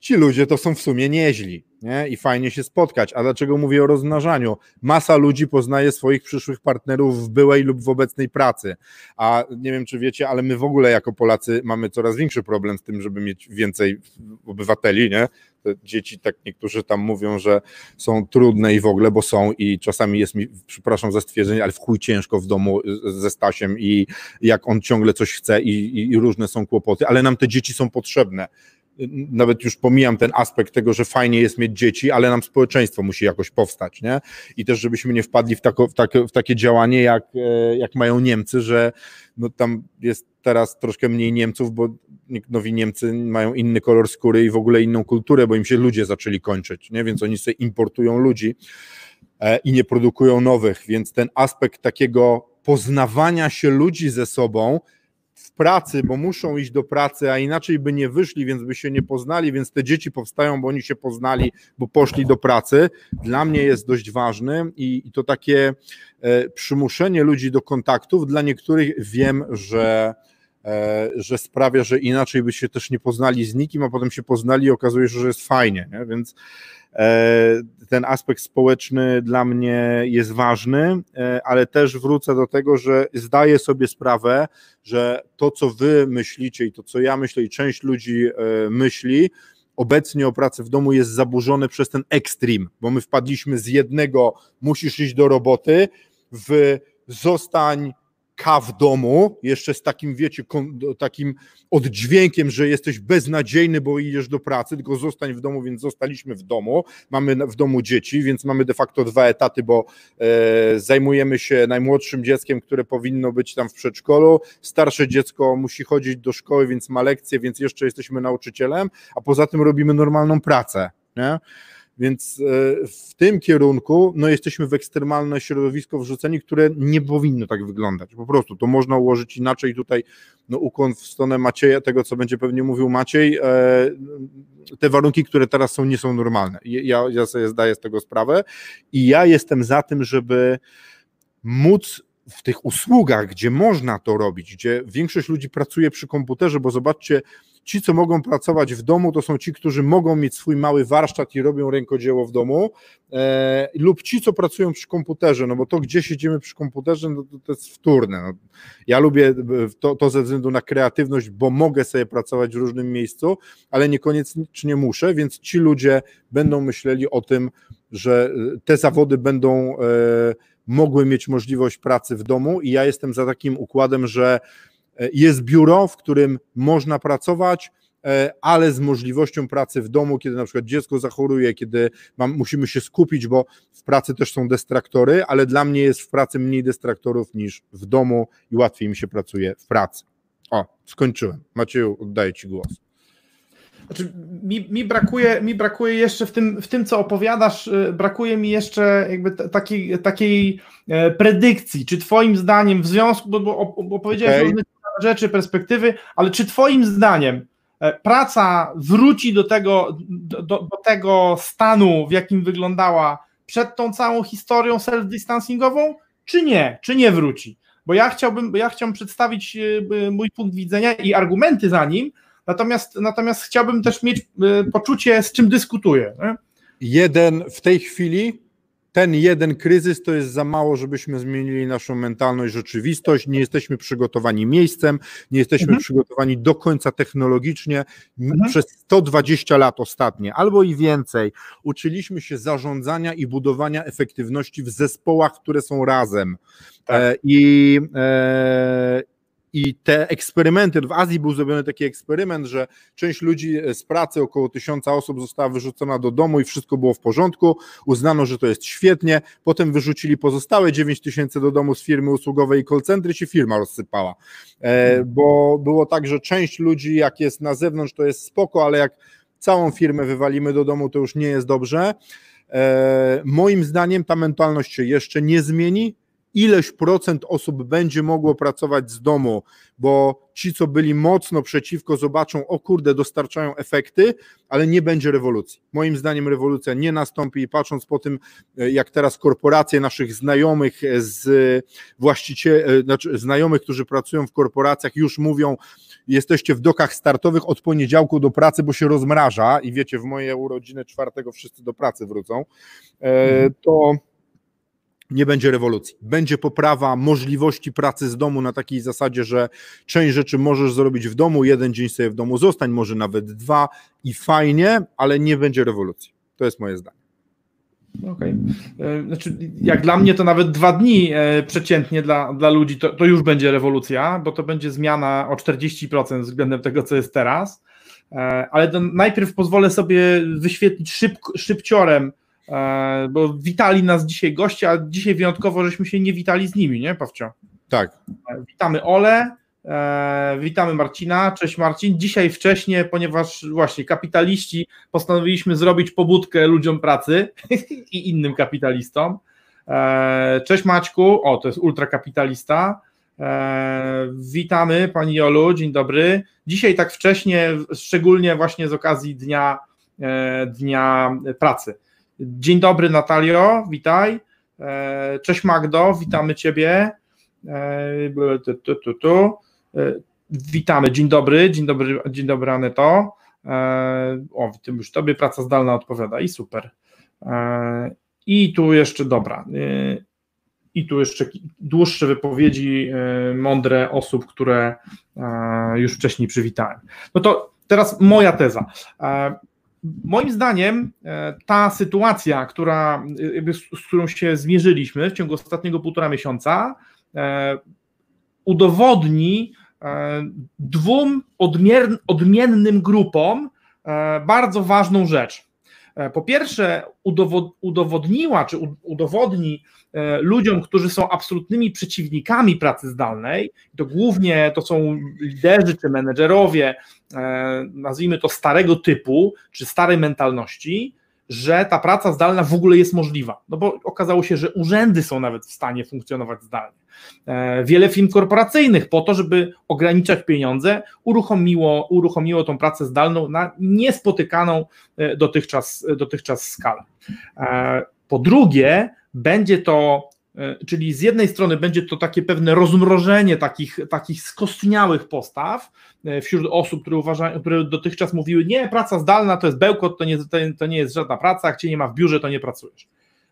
ci ludzie to są w sumie nieźli nie? i fajnie się spotkać. A dlaczego mówię o rozmnażaniu? Masa ludzi poznaje swoich przyszłych partnerów w byłej lub w obecnej pracy. A nie wiem, czy wiecie, ale my w ogóle jako Polacy mamy coraz większy problem z tym, żeby mieć więcej obywateli, nie? Dzieci, tak niektórzy tam mówią, że są trudne i w ogóle, bo są i czasami jest mi, przepraszam za stwierdzenie, ale w chuj ciężko w domu ze Stasiem i jak on ciągle coś chce i, i różne są kłopoty, ale nam te dzieci są potrzebne nawet już pomijam ten aspekt tego, że fajnie jest mieć dzieci, ale nam społeczeństwo musi jakoś powstać, nie? I też żebyśmy nie wpadli w, tako, w, takie, w takie działanie, jak, e, jak mają Niemcy, że no tam jest teraz troszkę mniej Niemców, bo nowi Niemcy mają inny kolor skóry i w ogóle inną kulturę, bo im się ludzie zaczęli kończyć, nie? więc oni sobie importują ludzi e, i nie produkują nowych, więc ten aspekt takiego poznawania się ludzi ze sobą w pracy, bo muszą iść do pracy, a inaczej by nie wyszli, więc by się nie poznali, więc te dzieci powstają, bo oni się poznali, bo poszli do pracy. Dla mnie jest dość ważny i, i to takie e, przymuszenie ludzi do kontaktów. Dla niektórych wiem, że że sprawia, że inaczej by się też nie poznali z nikim, a potem się poznali i okazuje się, że jest fajnie, nie? więc e, ten aspekt społeczny dla mnie jest ważny, e, ale też wrócę do tego, że zdaję sobie sprawę, że to, co wy myślicie i to, co ja myślę i część ludzi myśli, obecnie o pracy w domu jest zaburzone przez ten ekstrem, bo my wpadliśmy z jednego musisz iść do roboty w zostań K w domu, jeszcze z takim, wiecie, takim oddźwiękiem, że jesteś beznadziejny, bo idziesz do pracy, tylko zostań w domu, więc zostaliśmy w domu. Mamy w domu dzieci, więc mamy de facto dwa etaty, bo e, zajmujemy się najmłodszym dzieckiem, które powinno być tam w przedszkolu. Starsze dziecko musi chodzić do szkoły, więc ma lekcje, więc jeszcze jesteśmy nauczycielem, a poza tym robimy normalną pracę. Nie? Więc e, w tym kierunku no, jesteśmy w ekstremalne środowisko wrzuceni, które nie powinno tak wyglądać. Po prostu to można ułożyć inaczej. Tutaj no, ukłon w stronę Macieja, tego co będzie pewnie mówił Maciej. E, te warunki, które teraz są, nie są normalne. Ja, ja sobie zdaję z tego sprawę i ja jestem za tym, żeby móc w tych usługach, gdzie można to robić, gdzie większość ludzi pracuje przy komputerze, bo zobaczcie, Ci, co mogą pracować w domu, to są ci, którzy mogą mieć swój mały warsztat i robią rękodzieło w domu, e, lub ci, co pracują przy komputerze, no bo to, gdzie siedzimy przy komputerze, no to, to jest wtórne. No. Ja lubię to, to ze względu na kreatywność, bo mogę sobie pracować w różnym miejscu, ale niekoniecznie muszę, więc ci ludzie będą myśleli o tym, że te zawody będą e, mogły mieć możliwość pracy w domu i ja jestem za takim układem, że E, jest biuro, w którym można pracować, e, ale z możliwością pracy w domu, kiedy na przykład dziecko zachoruje, kiedy mam, musimy się skupić, bo w pracy też są destraktory, ale dla mnie jest w pracy mniej destraktorów niż w domu i łatwiej mi się pracuje w pracy. O, skończyłem. Macieju, oddaję Ci głos. Znaczy, mi, mi, brakuje, mi brakuje jeszcze w tym, w tym, co opowiadasz, y, brakuje mi jeszcze jakby takiej, takiej e, predykcji. Czy Twoim zdaniem w związku, bo, bo opowiedziałeś okay. różne rzeczy, perspektywy, ale czy Twoim zdaniem e, praca wróci do tego, do, do tego stanu, w jakim wyglądała przed tą całą historią self-distancingową, czy nie? Czy nie wróci? Bo ja chciałbym, ja chciałbym przedstawić e, mój punkt widzenia i argumenty za nim, Natomiast, natomiast chciałbym też mieć y, poczucie, z czym dyskutuję. Jeden w tej chwili, ten jeden kryzys to jest za mało, żebyśmy zmienili naszą mentalność, rzeczywistość. Nie jesteśmy przygotowani miejscem, nie jesteśmy mhm. przygotowani do końca technologicznie. Mhm. Przez 120 lat ostatnie, albo i więcej, uczyliśmy się zarządzania i budowania efektywności w zespołach, które są razem. Tak. E, I, e, i te eksperymenty, w Azji był zrobiony taki eksperyment, że część ludzi z pracy, około tysiąca osób została wyrzucona do domu i wszystko było w porządku, uznano, że to jest świetnie, potem wyrzucili pozostałe 9 tysięcy do domu z firmy usługowej i call się firma rozsypała, e, bo było tak, że część ludzi jak jest na zewnątrz to jest spoko, ale jak całą firmę wywalimy do domu to już nie jest dobrze. E, moim zdaniem ta mentalność się jeszcze nie zmieni, ileś procent osób będzie mogło pracować z domu, bo ci, co byli mocno przeciwko, zobaczą, o kurde, dostarczają efekty, ale nie będzie rewolucji. Moim zdaniem rewolucja nie nastąpi i patrząc po tym, e, jak teraz korporacje naszych znajomych z właścicieli, e, znaczy znajomych, którzy pracują w korporacjach, już mówią, jesteście w dokach startowych od poniedziałku do pracy, bo się rozmraża i wiecie, w moje urodziny czwartego wszyscy do pracy wrócą, e, mhm. to nie będzie rewolucji. Będzie poprawa możliwości pracy z domu na takiej zasadzie, że część rzeczy możesz zrobić w domu, jeden dzień sobie w domu zostań, może nawet dwa i fajnie, ale nie będzie rewolucji. To jest moje zdanie. Okej. Okay. E, znaczy, jak dla mnie to nawet dwa dni e, przeciętnie dla, dla ludzi to, to już będzie rewolucja, bo to będzie zmiana o 40% względem tego, co jest teraz. ale najpierw pozwolę sobie wyświetlić szyb, szybciorem, bo witali nas dzisiaj goście, a dzisiaj wyjątkowo żeśmy się nie witali z nimi, nie, Pawcio? Tak. Witamy Ole, E, witamy Marcina. Cześć Marcin. Dzisiaj wcześniej, ponieważ właśnie kapitaliści postanowiliśmy zrobić pobudkę ludziom pracy i innym kapitalistom. E, cześć Maćku. O, to jest ultrakapitalista. E, witamy Pani Jolu, dzień dobry. Dzisiaj tak wcześnie, szczególnie właśnie z okazji Dnia, dnia Pracy. Dzień dobry Natalio, witaj. Cześć Magdo, witamy Ciebie. Tu, tu, tu, tu. E, witamy, dzień dobry, dzień dobry, dzień dobry Aneto. E, o, tym już Tobie praca zdalna odpowiada i super. E, I tu jeszcze, dobra, i tu jeszcze dłuższe wypowiedzi mądre osób, które już wcześniej przywitałem. No to teraz moja teza. Moim zdaniem ta sytuacja, która, z którą się zmierzyliśmy w ciągu ostatniego półtora miesiąca, udowodni e, dwóm odmiennym grupom e, bardzo ważną rzecz. E, po pierwsze, udowodniła, czy udowodni ludziom, którzy są absolutnymi przeciwnikami pracy zdalnej, to głównie to są liderzy czy menedżerowie, nazwijmy to starego typu, czy starej mentalności, że ta praca zdalna w ogóle jest możliwa. No bo okazało się, że urzędy są nawet w stanie funkcjonować zdalnie. E, wiele firm korporacyjnych po to, żeby ograniczać pieniądze, uruchomiło, uruchomiło tą pracę zdalną na niespotykaną e, dotychczas, dotychczas skalę. E, po drugie, będzie to czyli z jednej strony będzie to takie pewne rozmrożenie takich, takich skostniałych postaw wśród osób, które, uważają, które dotychczas mówiły, nie, praca zdalna to jest bełkot, to nie, to nie jest żadna praca, jak cię nie ma w biurze, to nie pracujesz.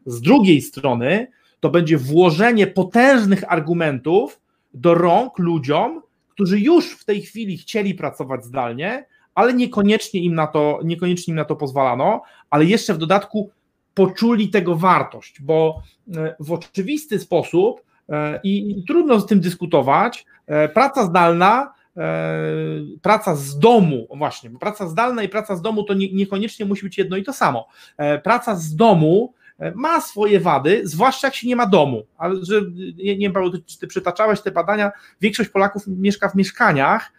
Z drugiej strony to będzie włożenie potężnych argumentów do rąk ludziom, którzy już w tej chwili chcieli pracować zdalnie, ale niekoniecznie im na to, niekoniecznie im na to pozwalano, ale jeszcze w dodatku poczuli tego wartość, bo e, w oczywisty sposób e, i trudno z tym dyskutować, e, praca zdalna, praca z domu, właśnie, bo praca zdalna i praca z domu to niekoniecznie musi być jedno i to samo. Praca z domu ma swoje wady, zwłaszcza jak się nie ma domu. Ale że nie, wiem, czy ty przytaczałeś te badania, większość Polaków mieszka w mieszkaniach,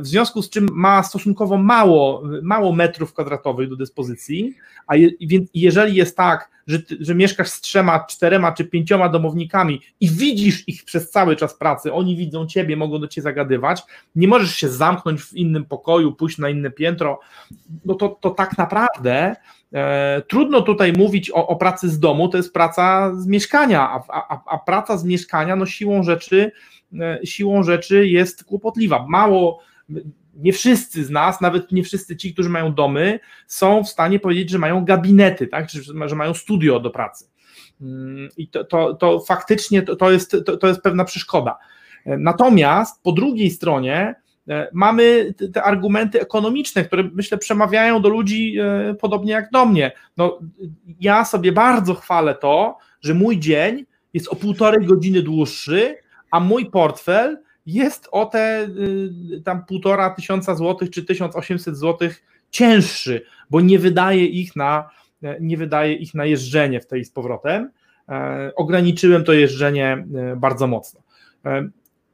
w związku z czym ma stosunkowo mało, mało metrów kwadratowych do dyspozycji, a je, jeżeli jest tak, że, że mieszkasz z trzema, czterema czy pięcioma domownikami i widzisz ich przez cały czas pracy, oni widzą ciebie, mogą do ciebie zagadywać, nie możesz się zamknąć w innym pokoju, pójść na inne piętro, no to, to tak naprawdę E, trudno tutaj mówić o, o, pracy z domu, to jest praca z mieszkania, a, a, a, praca z mieszkania no siłą rzeczy, e, siłą rzeczy jest kłopotliwa. Mało, nie wszyscy z nas, nawet nie wszyscy ci, którzy mają domy, są w stanie powiedzieć, że mają gabinety, tak? Że mają studio do pracy. Mm, I to, to, to faktycznie to, to, jest, to, to jest pewna przeszkoda. E, natomiast po drugiej stronie, E, mamy te argumenty ekonomiczne, które myślę przemawiają do ludzi e, podobnie jak do mnie. No, ja sobie bardzo chwalę to, że mój dzień jest o półtorej godziny dłuższy, a mój portfel jest o te y, tam półtora tysiąca złotych czy 1800 złotych cięższy, bo nie wydaje ich na, e, nie wydaje ich na jeżdżenie w tej z powrotem. Ograniczyłem to jeżdżenie bardzo mocno.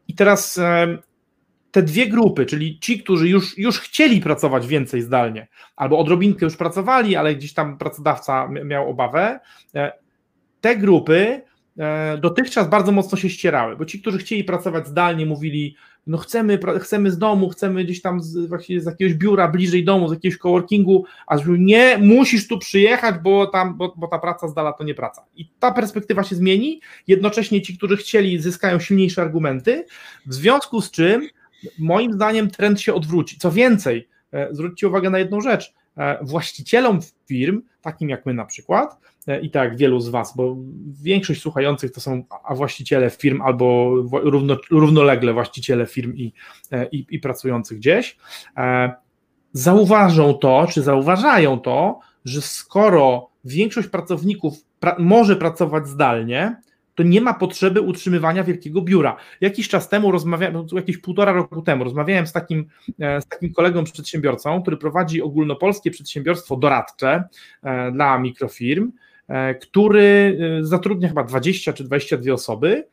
I teraz te dwie grupy, czyli ci, którzy już, już chcieli pracować więcej zdalnie, albo odrobinkę już pracowali, ale gdzieś tam pracodawca miał obawę, e, te grupy e, dotychczas bardzo mocno się ścierały, bo ci, którzy chcieli pracować zdalnie, mówili, no chcemy, chcemy z domu, chcemy gdzieś tam z, właśnie z jakiegoś biura bliżej domu, z jakiegoś coworkingu, a nie, musisz tu przyjechać, bo, tam, bo, bo ta praca zdala to nie praca. I ta perspektywa się zmieni, jednocześnie ci, którzy chcieli, zyskają silniejsze argumenty, w związku z czym moim zdaniem trend się odwróci. Co więcej, e, zwróćcie uwagę na jedną rzecz. E, właścicielom firm, takim jak my na przykład, e, i tak wielu z Was, bo większość słuchających to są a właściciele firm albo równo, równolegle właściciele firm i, i, i pracujących gdzieś, zauważą to, czy zauważają to, że skoro większość pracowników pra może pracować zdalnie, to nie ma potrzeby utrzymywania wielkiego biura. Jakiś czas temu rozmawiałem, jakieś półtora roku temu rozmawiałem z takim, e, z takim kolegą przedsiębiorcą, który prowadzi ogólnopolskie przedsiębiorstwo doradcze e, dla mikrofirm, e, który zatrudnia chyba 20 czy 22 osoby.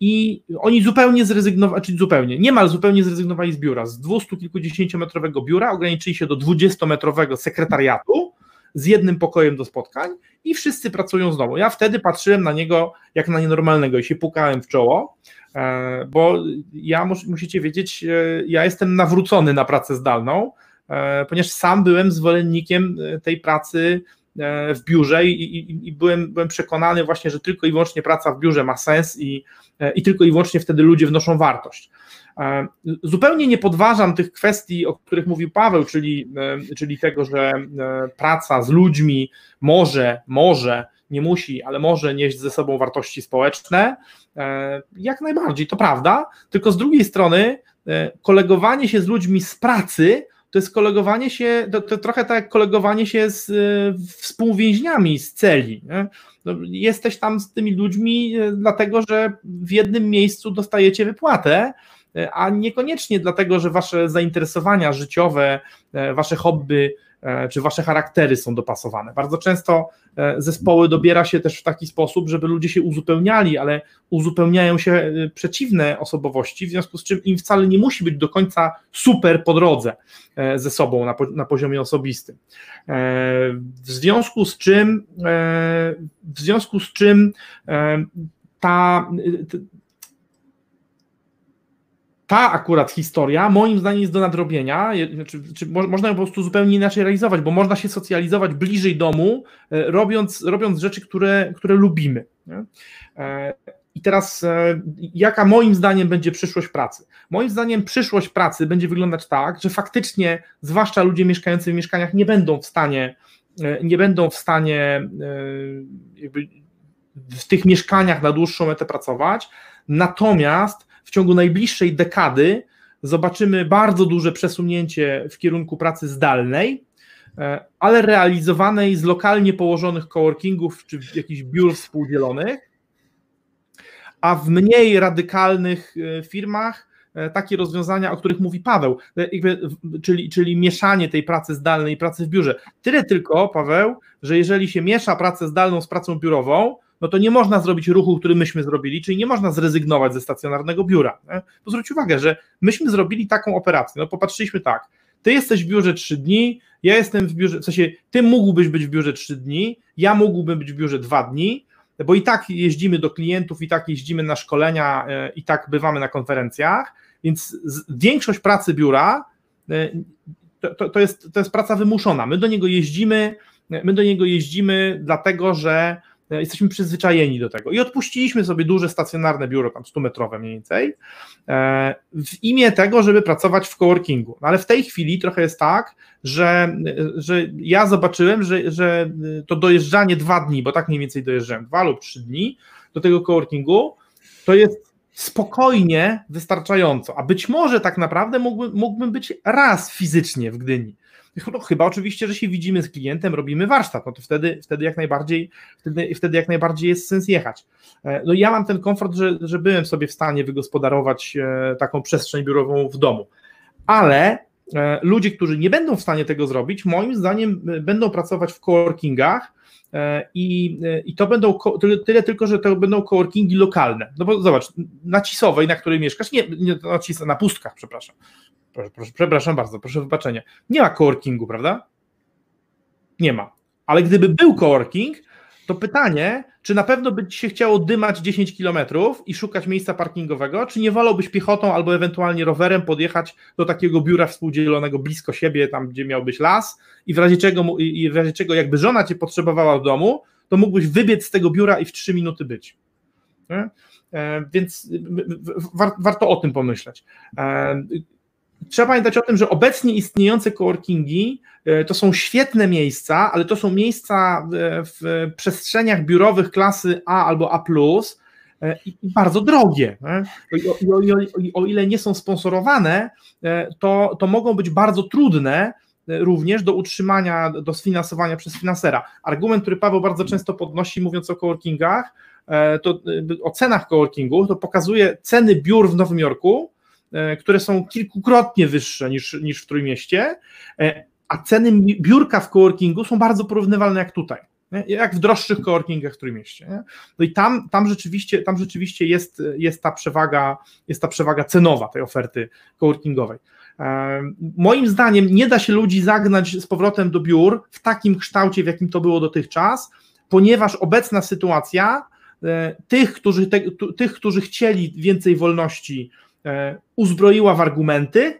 I oni zupełnie zrezygnowali, czyli zupełnie, niemal zupełnie zrezygnowali z biura. Z 200 kilkudziesięciometrowego biura ograniczyli się do 20-metrowego sekretariatu, z jednym pokojem do spotkań i wszyscy pracują z. Ja wtedy patrzyłem na niego jak na nienormalnego i się pukałem w czoło, e, bo ja musicie wiedzieć, e, ja jestem nawrócony na pracę zdalną, e, ponieważ sam byłem zwolennikiem tej pracy w biurze i, i, i, byłem, byłem przekonany właśnie, że tylko i wyłącznie praca w biurze ma sens i, i tylko i wyłącznie wtedy ludzie wnoszą wartość. E, zupełnie nie podważam tych kwestii, o których mówił Paweł, czyli, e, czyli tego, że e, praca z ludźmi może, może, nie musi, ale może nieść ze sobą wartości społeczne. Jak najbardziej, to prawda, tylko z drugiej strony kolegowanie się z ludźmi z pracy to jest kolegowanie się, to, to trochę tak jak kolegowanie się z współwięźniami z celi. No, jesteś tam z tymi ludźmi, dlatego że w jednym miejscu dostajecie wypłatę, a niekoniecznie dlatego, że wasze zainteresowania życiowe, e, wasze hobby e, czy wasze charaktery są dopasowane. Bardzo często e, zespoły dobiera się też w taki sposób, żeby ludzie się uzupełniali, ale uzupełniają się przeciwne osobowości, w związku z czym im wcale nie musi być do końca super po drodze ze sobą na, na poziomie osobistym. W związku z czym, w związku z czym ta, ta akurat historia, moim zdaniem, jest do nadrobienia. Znaczy, czy można ją po prostu zupełnie inaczej realizować, bo można się socjalizować bliżej domu, e, robiąc, robiąc rzeczy, które, które lubimy. E, I teraz, e, jaka moim zdaniem będzie przyszłość pracy? Moim zdaniem przyszłość pracy będzie wyglądać tak, że faktycznie, zwłaszcza ludzie mieszkający w mieszkaniach, nie będą w stanie, nie będą w stanie w tych mieszkaniach na dłuższą metę pracować, natomiast w ciągu najbliższej dekady zobaczymy bardzo duże przesunięcie w kierunku pracy zdalnej, e, ale realizowanej z lokalnie położonych coworkingów czy jakichś biur współdzielonych, a w mniej radykalnych e, firmach e, takie rozwiązania, o których mówi Paweł, czyli, czyli mieszanie tej pracy zdalnej i pracy w biurze. Tyle tylko, Paweł, że jeżeli się miesza pracę zdalną z pracą biurową, no to nie można zrobić ruchu, który myśmy zrobili, czyli nie można zrezygnować ze stacjonarnego biura. Nie? Bo zwróć uwagę, że myśmy zrobili taką operację, no popatrzyliśmy tak, ty jesteś w biurze 3 dni, ja jestem w biurze, w sensie ty mógłbyś być w biurze 3 dni, ja mógłbym być w biurze 2 dni, bo i tak jeździmy do klientów, i tak jeździmy na szkolenia, e, i tak bywamy na konferencjach, więc większość pracy biura e, to, to, jest, to jest praca wymuszona. My do niego jeździmy, my do niego jeździmy dlatego, że jesteśmy przyzwyczajeni do tego i odpuściliśmy sobie duże stacjonarne biuro, tam 100-metrowe mniej więcej, e, w imię tego, żeby pracować w coworkingu. No ale w tej chwili trochę jest tak, że, że ja zobaczyłem, że, że to dojeżdżanie dwa dni, bo tak mniej więcej dojeżdżałem, dwa lub trzy dni do tego coworkingu, to jest spokojnie wystarczająco, a być może tak naprawdę mógłbym, mógłbym być raz fizycznie w Gdyni, no, chyba oczywiście, że się widzimy z klientem, robimy warsztat, no to wtedy, wtedy jak najbardziej, wtedy, wtedy jak najbardziej jest sens jechać. E, no ja mam ten komfort, że, że byłem sobie w stanie wygospodarować e, taką przestrzeń biurową w domu, ale e, ludzie, którzy nie będą w stanie tego zrobić, moim zdaniem będą pracować w coworkingach, i, I to będą tyle, tyle, tylko, że to będą coworkingi lokalne. No bo zobacz, na Cisowej, na której mieszkasz, nie, nie na, Cis, na Pustkach, przepraszam, proszę, proszę, przepraszam bardzo, proszę wybaczenia. Nie ma coworkingu, prawda? Nie ma. Ale gdyby był coworking, to pytanie, czy na pewno by ci się chciało dymać 10 kilometrów i szukać miejsca parkingowego, czy nie wolałbyś piechotą albo ewentualnie rowerem podjechać do takiego biura współdzielonego blisko siebie, tam gdzie miałbyś las i w razie czego, i w razie czego jakby żona cię potrzebowała w domu, to mógłbyś wybiec z tego biura i w 3 minuty być. E, więc warto o tym pomyśleć. Trzeba pamiętać o tym, że obecnie istniejące coworkingi e, to są świetne miejsca, ale to są miejsca w przestrzeniach biurowych klasy A albo A, e, i bardzo drogie. I o, i o, o ile nie są sponsorowane, e, to, to mogą być bardzo trudne również do utrzymania, do sfinansowania przez finansera. Argument, który Paweł bardzo często podnosi, mówiąc o coworkingach, to o cenach coworkingu, to pokazuje ceny biur w Nowym Jorku, które są kilkukrotnie wyższe niż, niż w Trójmieście, a ceny biurka w coworkingu są bardzo porównywalne jak tutaj. Nie? Jak w droższych coworkingach w Trójmieście. Nie? No i tam, tam rzeczywiście, tam rzeczywiście jest, jest, ta przewaga, jest ta przewaga cenowa tej oferty coworkingowej. Moim zdaniem nie da się ludzi zagnać z powrotem do biur w takim kształcie, w jakim to było dotychczas, ponieważ obecna sytuacja e, tych, którzy, te, tych, którzy chcieli więcej wolności, e, uzbroiła w argumenty,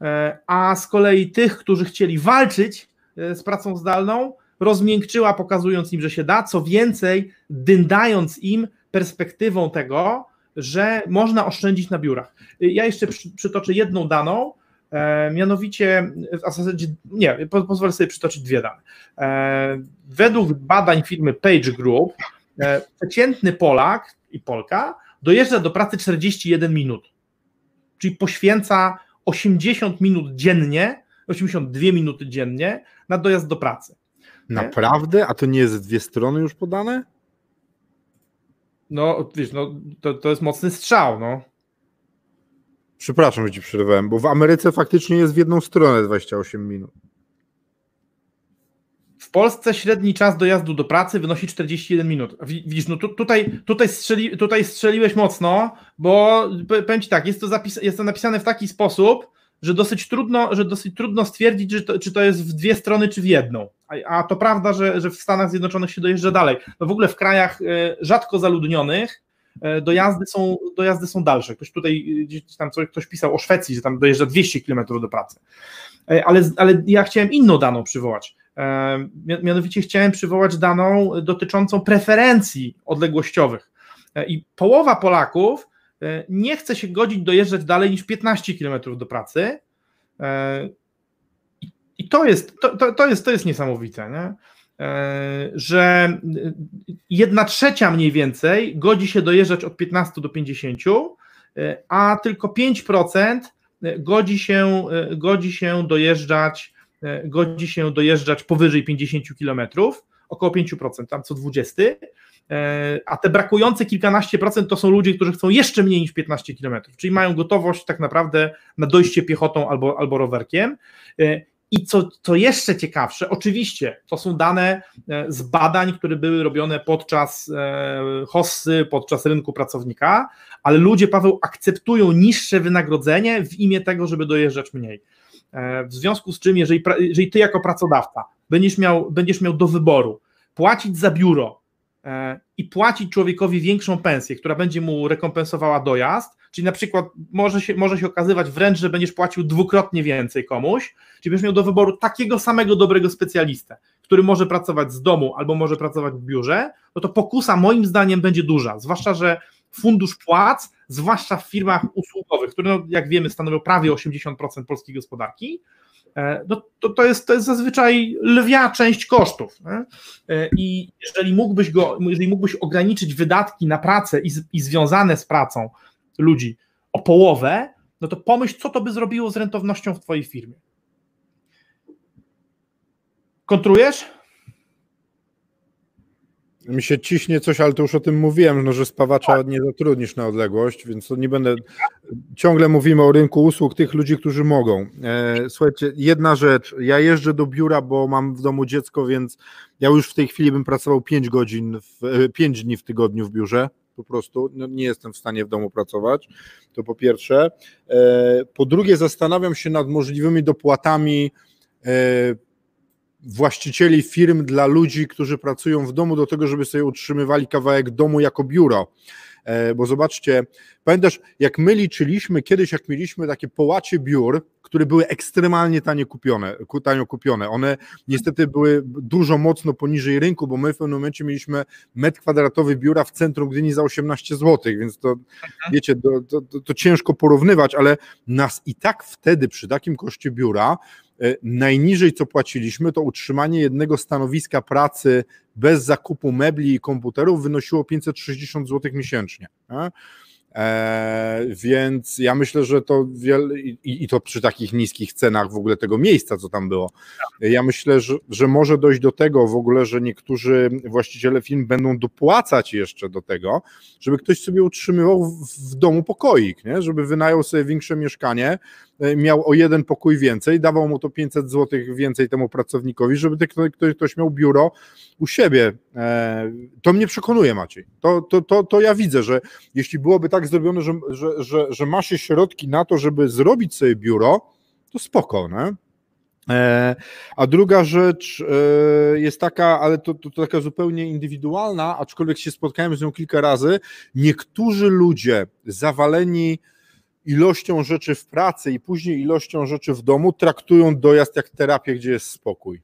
e, a z kolei tych, którzy chcieli walczyć z pracą zdalną, rozmiękczyła, pokazując im, że się da, co więcej, dyndając im perspektywą tego, że można oszczędzić na biurach. Ja jeszcze przytoczę jedną daną, e, mianowicie, w zasadzie, nie, pozwolę sobie przytoczyć dwie dane. E, według badań firmy Page Group, e, przeciętny Polak i Polka dojeżdża do pracy 41 minut, czyli poświęca 80 minut dziennie, 82 minuty dziennie na dojazd do pracy. Naprawdę? A to nie jest dwie strony już podane? No, wiesz, no, to, to jest mocny strzał, no. Przepraszam, że ci przerwałem, bo w Ameryce faktycznie jest w jedną stronę 28 minut. W Polsce średni czas dojazdu do pracy wynosi 41 minut. Widzisz, no tu, tutaj, tutaj, strzeli, tutaj strzeliłeś mocno, bo powiem ci tak, jest to, zapis, jest to napisane w taki sposób, że dosyć trudno, że dosyć trudno stwierdzić, że to, czy to jest w dwie strony, czy w jedną. A, a to prawda, że, że w Stanach Zjednoczonych się dojeżdża dalej. No w ogóle w krajach e, rzadko zaludnionych e, dojazdy są, dojazdy są dalsze. Ktoś tutaj e, gdzieś tam coś, ktoś pisał o Szwecji, że tam dojeżdża 200 km do pracy. Ale, ale ja chciałem inną daną przywołać. Mianowicie chciałem przywołać daną dotyczącą preferencji odległościowych. I połowa Polaków E, nie chce się godzić dojeżdżać dalej niż 15 km do pracy. E, I to jest, to, to, jest, to jest niesamowite, nie? E, że jedna trzecia mniej więcej godzi się dojeżdżać od 15 do 50, a tylko 5% godzi się, godzi się dojeżdżać godzi się dojeżdżać powyżej 50 km, około 5%, tam co 20, E, a te brakujące kilkanaście procent to są ludzie, którzy chcą jeszcze mniej niż 15 km, czyli mają gotowość tak naprawdę na dojście piechotą albo, albo rowerkiem. E, I co, co jeszcze ciekawsze, oczywiście to są dane e, z badań, które były robione podczas hossy, podczas rynku pracownika, ale ludzie, Paweł, akceptują niższe wynagrodzenie w imię tego, żeby dojeżdżać mniej. W związku z czym, jeżeli, jeżeli ty jako pracodawca będziesz miał, będziesz miał do wyboru płacić za biuro E, i płacić człowiekowi większą pensję, która będzie mu rekompensowała dojazd, czyli na przykład może się, może się okazywać wręcz, że będziesz płacił dwukrotnie więcej komuś, czyli będziesz miał do wyboru takiego samego dobrego specjalistę, który może pracować z domu albo może pracować w biurze, no to pokusa moim zdaniem będzie duża, zwłaszcza, że fundusz płac, zwłaszcza w firmach usługowych, które no, jak wiemy stanowią prawie 80% polskiej gospodarki, E, no to, to, jest, to jest zazwyczaj lwia część kosztów. Nie? E, I jeżeli mógłbyś, go, jeżeli mógłbyś ograniczyć wydatki na pracę i, i związane z pracą ludzi o połowę, no to pomyśl, co to by zrobiło z rentownością w Twojej firmie. Kontrujesz? Mi się ciśnie coś, ale to już o tym mówiłem, no, że spawacza tak. nie zatrudnisz na odległość, więc to nie będę. Ciągle mówimy o rynku usług tych ludzi, którzy mogą. E, słuchajcie, jedna rzecz. Ja jeżdżę do biura, bo mam w domu dziecko, więc ja już w tej chwili bym pracował 5 godzin, w, 5 e, dni w tygodniu w biurze. Po prostu no, nie jestem w stanie w domu pracować. To po pierwsze. E, po drugie, zastanawiam się nad możliwymi dopłatami właścicieli firm dla ludzi, którzy pracują w domu, do tego, żeby sobie utrzymywali kawałek domu jako biuro. E, bo zobaczcie, pamiętasz, jak my liczyliśmy kiedyś, jak mieliśmy takie połacie biur, które były ekstremalnie tanie kupione, tanio kupione. One niestety były dużo mocno poniżej rynku, bo my w pewnym momencie mieliśmy metr kwadratowy biura w centrum Gdyni za 18 zł, więc to mhm. wiecie, to, to, to ciężko porównywać, ale nas i tak wtedy przy takim koszcie biura najniżej, co płaciliśmy, to utrzymanie jednego stanowiska pracy bez zakupu mebli i komputerów wynosiło 560 zł miesięcznie. E, więc ja myślę, że to wiele, i, i, to przy takich niskich cenach w ogóle tego miejsca, co tam było. Ja myślę, że, że może dojść do tego w ogóle, że niektórzy właściciele firm będą dopłacać jeszcze do tego, żeby ktoś sobie utrzymywał w, w domu pokoik, nie? żeby wynajął sobie większe mieszkanie, e, miał o jeden pokój więcej, dawał mu to 500 zł więcej temu pracownikowi, żeby ktoś, ktoś miał biuro u siebie. E, to mnie przekonuje, Maciej. To, to, to, to ja widzę, że jeśli byłoby tak zrobione, że, że, że, że ma się środki na to, żeby zrobić sobie biuro, to spoko? E, a druga rzecz e, jest taka, ale to, to, to, taka zupełnie indywidualna, aczkolwiek się spotkałem z nią kilka razy. Niektórzy ludzie zawaleni ilością rzeczy w pracy i później ilością rzeczy w domu traktują dojazd jak terapię, gdzie jest spokój.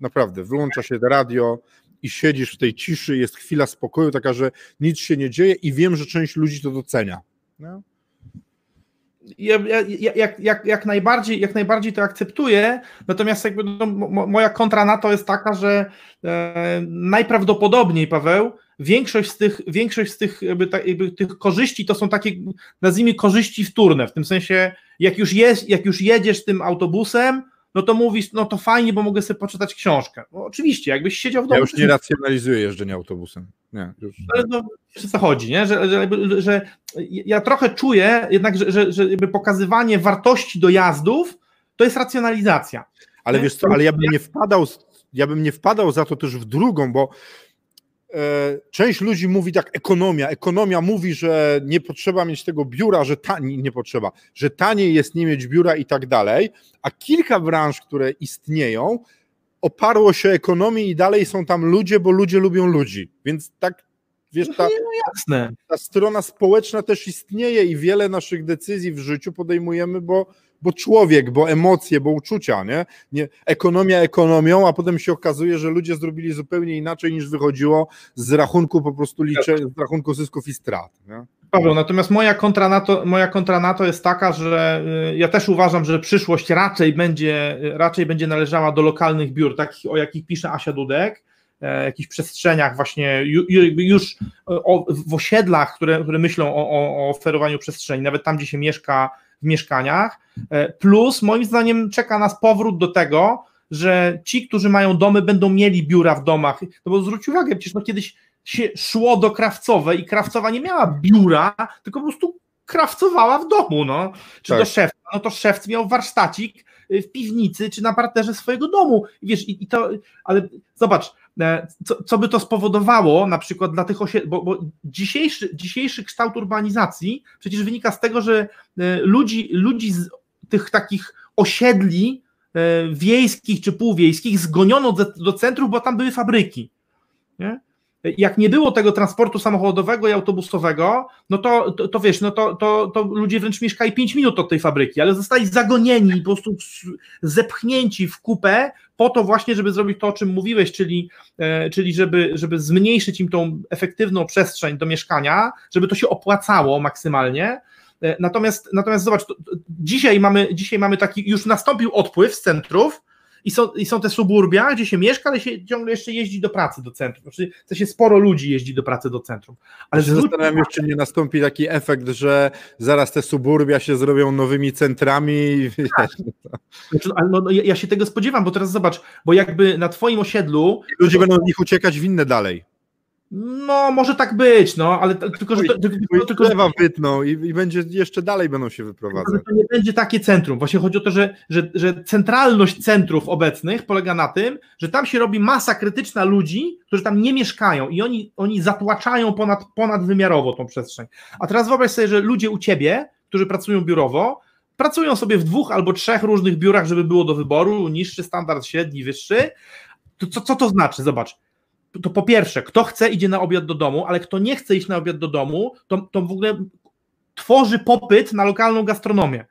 Naprawdę, wyłącza się radio i siedzisz w tej ciszy, jest chwila spokoju, taka, że nic się nie dzieje i wiem, że część ludzi to docenia. No? Ja, ja, jak, jak, jak, najbardziej, jak najbardziej to akceptuję, natomiast jakby no, moja kontra na to jest taka, że e, najprawdopodobniej, Paweł, większość z tych, większość z tych, jakby, jakby tych korzyści to są takie, nazwijmy, korzyści wtórne, w tym sensie, jak już, jest, jak już jedziesz tym autobusem, no to mówisz, no to fajnie, bo mogę sobie poczytać książkę. No oczywiście, jakbyś siedział w domu... Ja już nie racjonalizuję jeżdżenia autobusem. Nie, już... Ale no, co chodzi, nie? Że, że, że, ja trochę czuję jednak, że, że, że pokazywanie wartości dojazdów to jest racjonalizacja. Ale nie? wiesz co, ale ja bym nie wpadał, ja bym nie wpadał za to też w drugą, bo część ludzi mówi tak, ekonomia. Ekonomia mówi, że nie potrzeba mieć tego biura, że taniej nie potrzeba, że taniej jest nie mieć biura i tak dalej. A kilka branż, które istnieją, oparło się ekonomii i dalej są tam ludzie, bo ludzie lubią ludzi. Więc tak, wiesz, ta, no, ta strona społeczna też istnieje i wiele naszych decyzji w życiu podejmujemy, bo bo człowiek, bo emocje, bo uczucia, nie? nie? Ekonomia ekonomią, a potem się okazuje, że ludzie zrobili zupełnie inaczej niż wychodziło z rachunku po prostu liczę, z rachunku zysków i strat. Nie? Paweł, natomiast moja kontra, na to, moja kontra na to jest taka, że y, ja też uważam, że przyszłość raczej będzie, raczej będzie należała do lokalnych biur, takich o jakich pisze Asia Dudek, e, jakichś przestrzeniach właśnie już w osiedlach, które, które myślą o, o oferowaniu przestrzeni, nawet tam, gdzie się mieszka w mieszkaniach. E, plus, moim zdaniem, czeka nas powrót do tego, że ci, którzy mają domy, będą mieli biura w domach. No bo zwróć uwagę, przecież no kiedyś się szło do krawcowej i krawcowa nie miała biura, tylko po prostu krawcowała w domu, no. Czy tak. do szewca, no to szewc miał warsztacik y, w piwnicy, czy na parterze swojego domu. I wiesz, i, i to, ale zobacz, co, co by to spowodowało na przykład dla tych osiedli, bo, bo dzisiejszy, dzisiejszy kształt urbanizacji przecież wynika z tego, że e, ludzi, ludzi z tych takich osiedli e, wiejskich czy półwiejskich zgoniono do, do centrów, bo tam były fabryki. Nie? jak nie było tego transportu samochodowego i autobusowego, no to, to, to wiesz, no to, to, to ludzie wręcz mieszkali 5 minut od tej fabryki, ale zostali zagonieni, po prostu zepchnięci w kupę po to właśnie, żeby zrobić to, o czym mówiłeś, czyli, e, czyli żeby, żeby zmniejszyć im tą efektywną przestrzeń do mieszkania, żeby to się opłacało maksymalnie. E, natomiast, natomiast zobacz, dzisiaj, mamy, dzisiaj mamy taki, już nastąpił odpływ z centrów, i są, i są te suburbia, gdzie się mieszka, ale się ciągle jeszcze jeździ do pracy do centrum. Znaczy, to się sporo ludzi jeździ do pracy do centrum. Ale się zastanawiam się, czy nie nastąpi taki efekt, że zaraz te suburbia się zrobią nowymi centrami. Tak. Znaczy, no, no, ja się tego spodziewam, bo teraz zobacz, bo jakby na twoim osiedlu... Ludzie będą z nich uciekać w inne dalej. No, może tak być, no, ale tylko, że... To, tylko, tylko, że wytną i, i, będzie jeszcze dalej będą się wyprowadzać. To nie będzie takie centrum. Właśnie chodzi o to, że, że, że centralność centrów obecnych polega na tym, że tam się robi masa krytyczna ludzi, którzy tam nie mieszkają i oni, oni zatłaczają ponad, ponadwymiarowo tą przestrzeń. A teraz wyobraź sobie, że ludzie u ciebie, którzy pracują biurowo, pracują sobie w dwóch albo trzech różnych biurach, żeby było do wyboru, niższy standard, średni, wyższy. To co, co to znaczy? Zobacz to po pierwsze, kto chce, idzie na obiad do domu, ale kto nie chce iść na obiad do domu, to, to w ogóle tworzy popyt na lokalną gastronomię.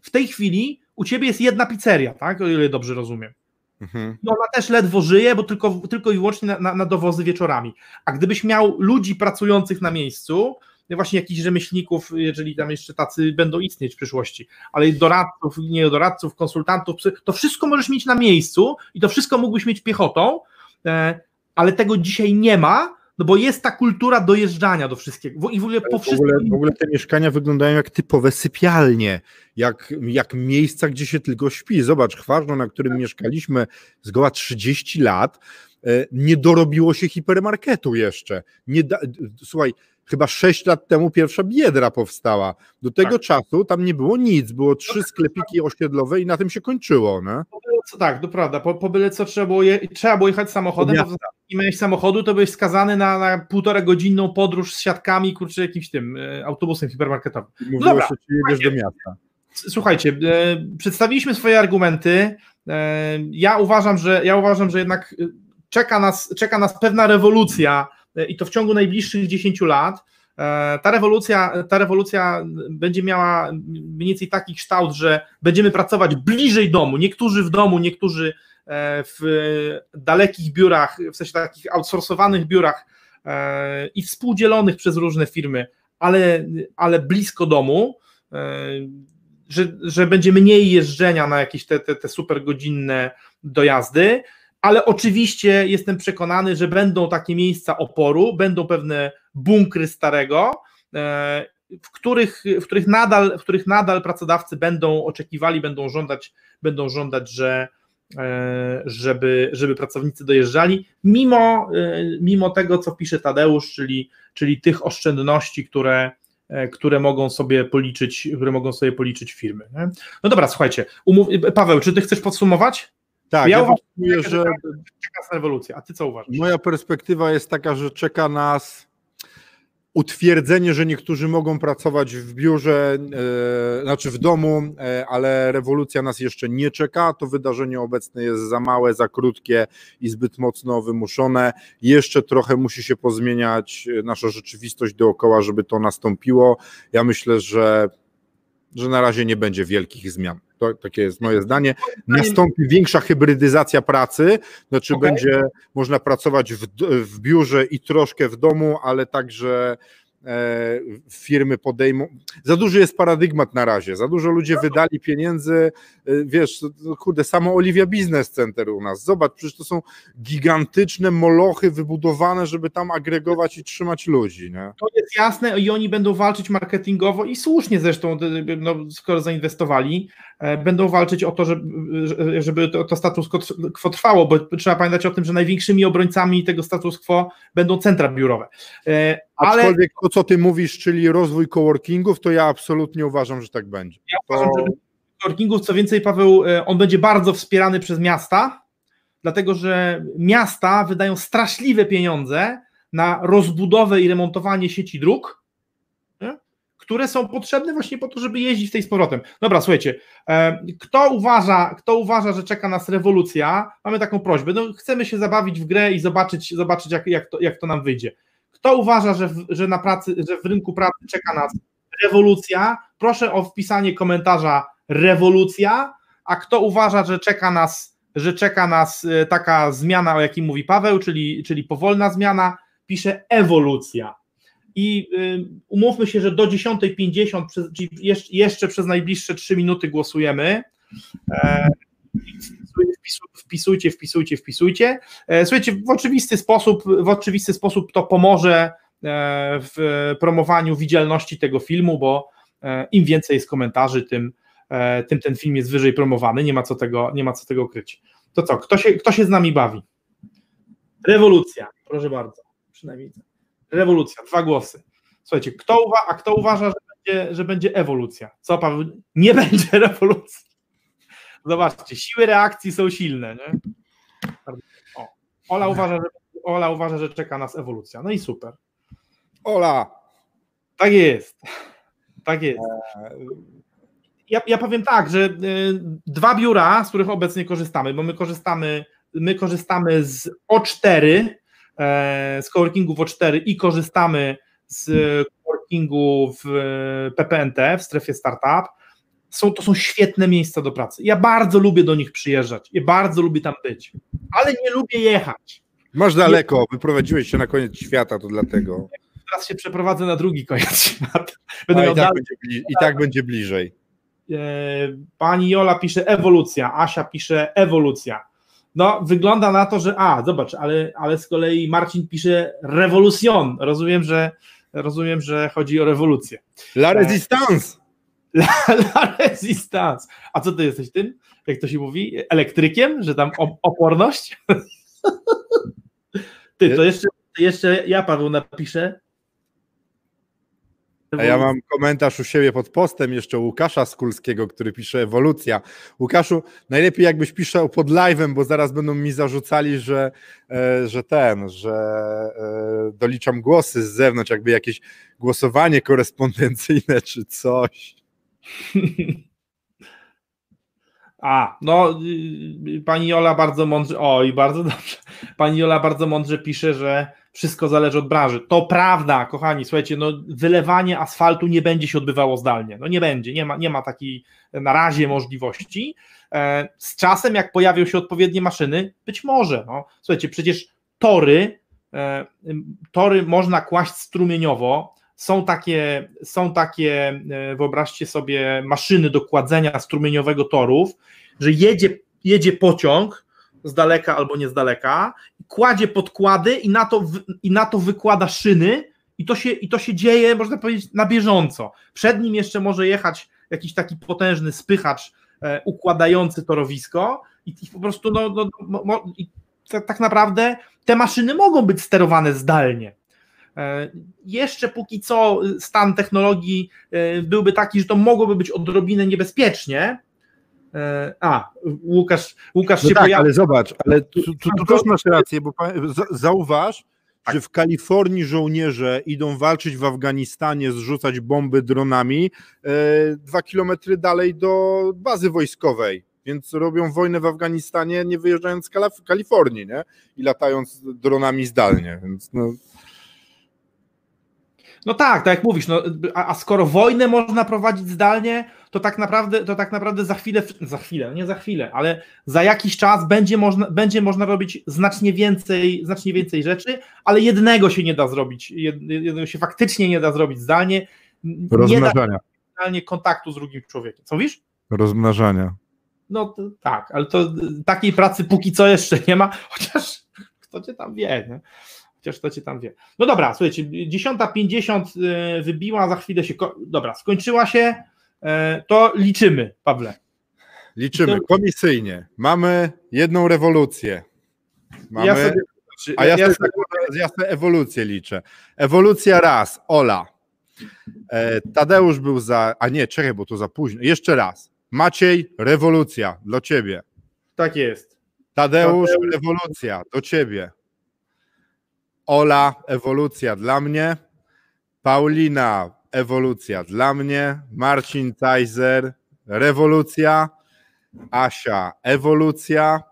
W tej chwili u ciebie jest jedna pizzeria, tak? O ile dobrze rozumiem. Mhm. I ona też ledwo żyje, bo tylko, tylko i wyłącznie na, na, na dowozy wieczorami. A gdybyś miał ludzi pracujących na miejscu, właśnie jakichś rzemieślników, jeżeli tam jeszcze tacy będą istnieć w przyszłości, ale doradców, nie doradców, konsultantów, to wszystko możesz mieć na miejscu i to wszystko mógłbyś mieć piechotą, e, ale tego dzisiaj nie ma, no bo jest ta kultura dojeżdżania do wszystkiego i w ogóle po w ogóle, w ogóle te mieszkania wyglądają jak typowe sypialnie, jak, jak miejsca, gdzie się tylko śpi. Zobacz, Chwarno, na którym mieszkaliśmy zgoła 30 lat, e, nie dorobiło się hipermarketu jeszcze. Nie da, słuchaj, chyba 6 lat temu pierwsza biedra powstała. Do tego tak. czasu tam nie było nic, było trzy sklepiki osiedlowe i na tym się kończyło. Nie? Co, tak, to prawda. Po, po byle co trzeba było, je, trzeba było jechać samochodem, bo nie miałeś samochodu, to byłeś skazany na, na półtora godzinną podróż z siatkami, kurczę, jakimś tym e, autobusem hipermarketowym. Mówiło Dobra, się, czy jedziesz do miasta. Słuchajcie, e, przedstawiliśmy swoje argumenty. E, ja uważam, że ja uważam, że jednak czeka nas, czeka nas pewna rewolucja i to w ciągu najbliższych 10 lat. E, ta rewolucja, ta rewolucja będzie miała mniej więcej taki kształt, że będziemy pracować bliżej domu, niektórzy w domu, niektórzy e, w dalekich biurach, w sensie takich outsourcowanych biurach e, i współdzielonych przez różne firmy, ale, ale blisko domu, że, że będzie mniej jeżdżenia na jakieś te, te, te super godzinne dojazdy, ale oczywiście jestem przekonany, że będą takie miejsca oporu, będą pewne bunkry starego, e, w których, w których, nadal, w których nadal pracodawcy będą oczekiwali, będą żądać, będą żądać, że e, żeby, żeby pracownicy dojeżdżali, mimo, e, mimo tego, co pisze Tadeusz, czyli, czyli tych oszczędności, które, które mogą sobie policzyć, które mogą sobie policzyć firmy. Nie? No dobra, słuchajcie, umów... Paweł, czy ty chcesz podsumować? Tak, ja, ja uważam, że czeka nas rewolucja. A ty co uważasz? Moja perspektywa jest taka, że czeka nas utwierdzenie, że niektórzy mogą pracować w biurze, e, znaczy w domu, e, ale rewolucja nas jeszcze nie czeka. To wydarzenie obecne jest za małe, za krótkie i zbyt mocno wymuszone. Jeszcze trochę musi się pozmieniać nasza rzeczywistość dookoła, żeby to nastąpiło. Ja myślę, że, że na razie nie będzie wielkich zmian. To, takie jest moje zdanie. Nastąpi większa hybrydyzacja pracy, znaczy okay. będzie można pracować w, w biurze i troszkę w domu, ale także firmy podejmą. Za duży jest paradygmat na razie, za dużo ludzie wydali pieniędzy, e, wiesz, kurde, samo Olivia Business Center u nas, zobacz, przecież to są gigantyczne molochy wybudowane, żeby tam agregować i trzymać ludzi, nie? To jest jasne i oni będą walczyć marketingowo i słusznie zresztą, no, skoro zainwestowali, e, będą walczyć o to, żeby, żeby to, to status quo trwało, bo trzeba pamiętać o tym, że największymi obrońcami tego status quo będą centra biurowe. Ale... Aczkolwiek to, co ty mówisz, czyli rozwój coworkingów, to ja absolutnie uważam, że tak będzie. Ja to... uważam, że coworkingów, co więcej, Paweł, e, on będzie bardzo wspierany przez miasta, dlatego że miasta wydają straszliwe pieniądze na rozbudowę i remontowanie sieci dróg? Które są potrzebne właśnie po to, żeby jeździć tej z powrotem. Dobra, słuchajcie, e, kto uważa, kto uważa, że czeka nas rewolucja, mamy taką prośbę, no, chcemy się zabawić w grę i zobaczyć, zobaczyć jak, jak, to, jak to nam wyjdzie. Kto uważa, że w, że, na pracy, że w rynku pracy czeka nas rewolucja, proszę o wpisanie komentarza rewolucja, a kto uważa, że czeka nas, że czeka nas e, taka zmiana, o jakiej mówi Paweł, czyli, czyli powolna zmiana, pisze ewolucja. I y, umówmy się, że do 10.50, czyli jeszcze, przez najbliższe 3 minuty głosujemy. E, wpisujcie, wpisujcie, wpisujcie. E, słuchajcie, w oczywisty sposób, w oczywisty sposób to pomoże e, w promowaniu widzialności tego filmu, bo im więcej jest komentarzy, tym, tym ten film jest wyżej promowany, nie ma co tego, nie ma co tego kryć. To co, kto się, kto się z nami bawi? Rewolucja, proszę bardzo, przynajmniej. Rewolucja, dwa głosy. Słuchajcie, kto uwa- a kto uważa, że będzie, że będzie ewolucja? Co, Paweł? Nie będzie rewolucji. Zobaczcie, siły reakcji są silne. Nie? O, Ola, uważa, że, Ola uważa, że czeka nas ewolucja. No i super. Ola. Tak jest. Tak jest. Ja, ja powiem tak, że y, dwa biura, z których obecnie korzystamy, bo my korzystamy, my korzystamy z O4, e, z coworkingu w O4 i korzystamy z coworkingu w PPNT, w strefie startup są, to są świetne miejsca do pracy. Ja bardzo lubię do nich przyjeżdżać, ja bardzo lubię tam być, ale nie lubię jechać. Masz daleko, wyprowadziłeś się na koniec świata, to dlatego. Teraz się przeprowadzę na drugi koniec świata. Będę i, tak będzie, I tak będzie bliżej. E, pani Jola pisze ewolucja, Asia pisze ewolucja. No, wygląda na to, że a, zobacz, ale, ale z kolei Marcin pisze rewolucjon. Rozumiem, że rozumiem, że chodzi o rewolucję. La resistance. La, la resistance. A co ty jesteś tym? Jak to się mówi? Elektrykiem? Że tam oporność? Ty, to jeszcze, jeszcze ja, Paweł, napiszę. A ja mam komentarz u siebie pod postem jeszcze Łukasza Skulskiego, który pisze ewolucja. Łukaszu, najlepiej jakbyś pisał pod live'em, bo zaraz będą mi zarzucali, że, e, że ten, że e, doliczam głosy z zewnątrz, jakby jakieś głosowanie korespondencyjne czy coś. A, no y, pani Jola bardzo mądrze, oj, bardzo dobrze. Pani Jola bardzo mądrze pisze, że wszystko zależy od branży. To prawda, kochani, słuchajcie, no wylewanie asfaltu nie będzie się odbywało zdalnie. No nie będzie, nie ma, nie ma takiej na razie możliwości. E, z czasem, jak pojawią się odpowiednie maszyny, być może. No. Słuchajcie, przecież tory, e, tory można kłaść strumieniowo, są takie, są takie, e, wyobraźcie sobie, maszyny do kładzenia strumieniowego torów, że jedzie, jedzie pociąg z daleka albo nie z daleka, kładzie podkłady i na to, i na to wykłada szyny i to, się, i to się dzieje, można powiedzieć, na bieżąco. Przed nim jeszcze może jechać jakiś taki potężny spychacz e, układający torowisko i, i po prostu no, no, tak naprawdę te maszyny mogą być sterowane zdalnie. E, jeszcze póki co stan technologii e, byłby taki, że to mogłoby być odrobinę niebezpiecznie. E, a, Łukasz, Łukasz no się tak, pojawił. Ale zobacz, ale tu, tu, tu też masz rację, bo zauważ, tak. że w Kalifornii żołnierze idą walczyć w Afganistanie, zrzucać bomby dronami dwa kilometry dalej do bazy wojskowej. Więc robią wojnę w Afganistanie, nie wyjeżdżając z Kalifornii, nie? I latając dronami zdalnie. Więc no, no tak, tak jak mówisz, no, a, a, skoro wojnę można prowadzić zdalnie, to tak naprawdę, to tak naprawdę za chwilę, za chwilę, nie za chwilę, ale za jakiś czas będzie można, będzie można robić znacznie więcej, znacznie więcej rzeczy, ale jednego się nie da zrobić, jednego się faktycznie nie da zrobić zdalnie. Rozmnażania. Nie da kontaktu z drugim człowiekiem. Co wiesz? Rozmnażania. No to, tak, ale to takiej pracy póki co jeszcze nie ma, chociaż kto cię tam wie, nie? chociaż to cię tam wie. No dobra, słuchajcie, 10.50 y, wybiła, za chwilę się. Dobra, skończyła się. Y, to liczymy, Pawle. Liczymy komisyjnie. Mamy jedną rewolucję. Mamy, ja sobie, a ja, ja, sobie, ja sobie ewolucję liczę. Ewolucja raz, Ola. E, Tadeusz był za. A nie, czekaj, bo to za późno. Jeszcze raz. Maciej, rewolucja dla ciebie. Tak jest. Tadeusz, Tadeusz. rewolucja do ciebie. Ola, ewolucja dla mnie. Paulina, ewolucja dla mnie. Marcin Tajzer, rewolucja. Asia, ewolucja.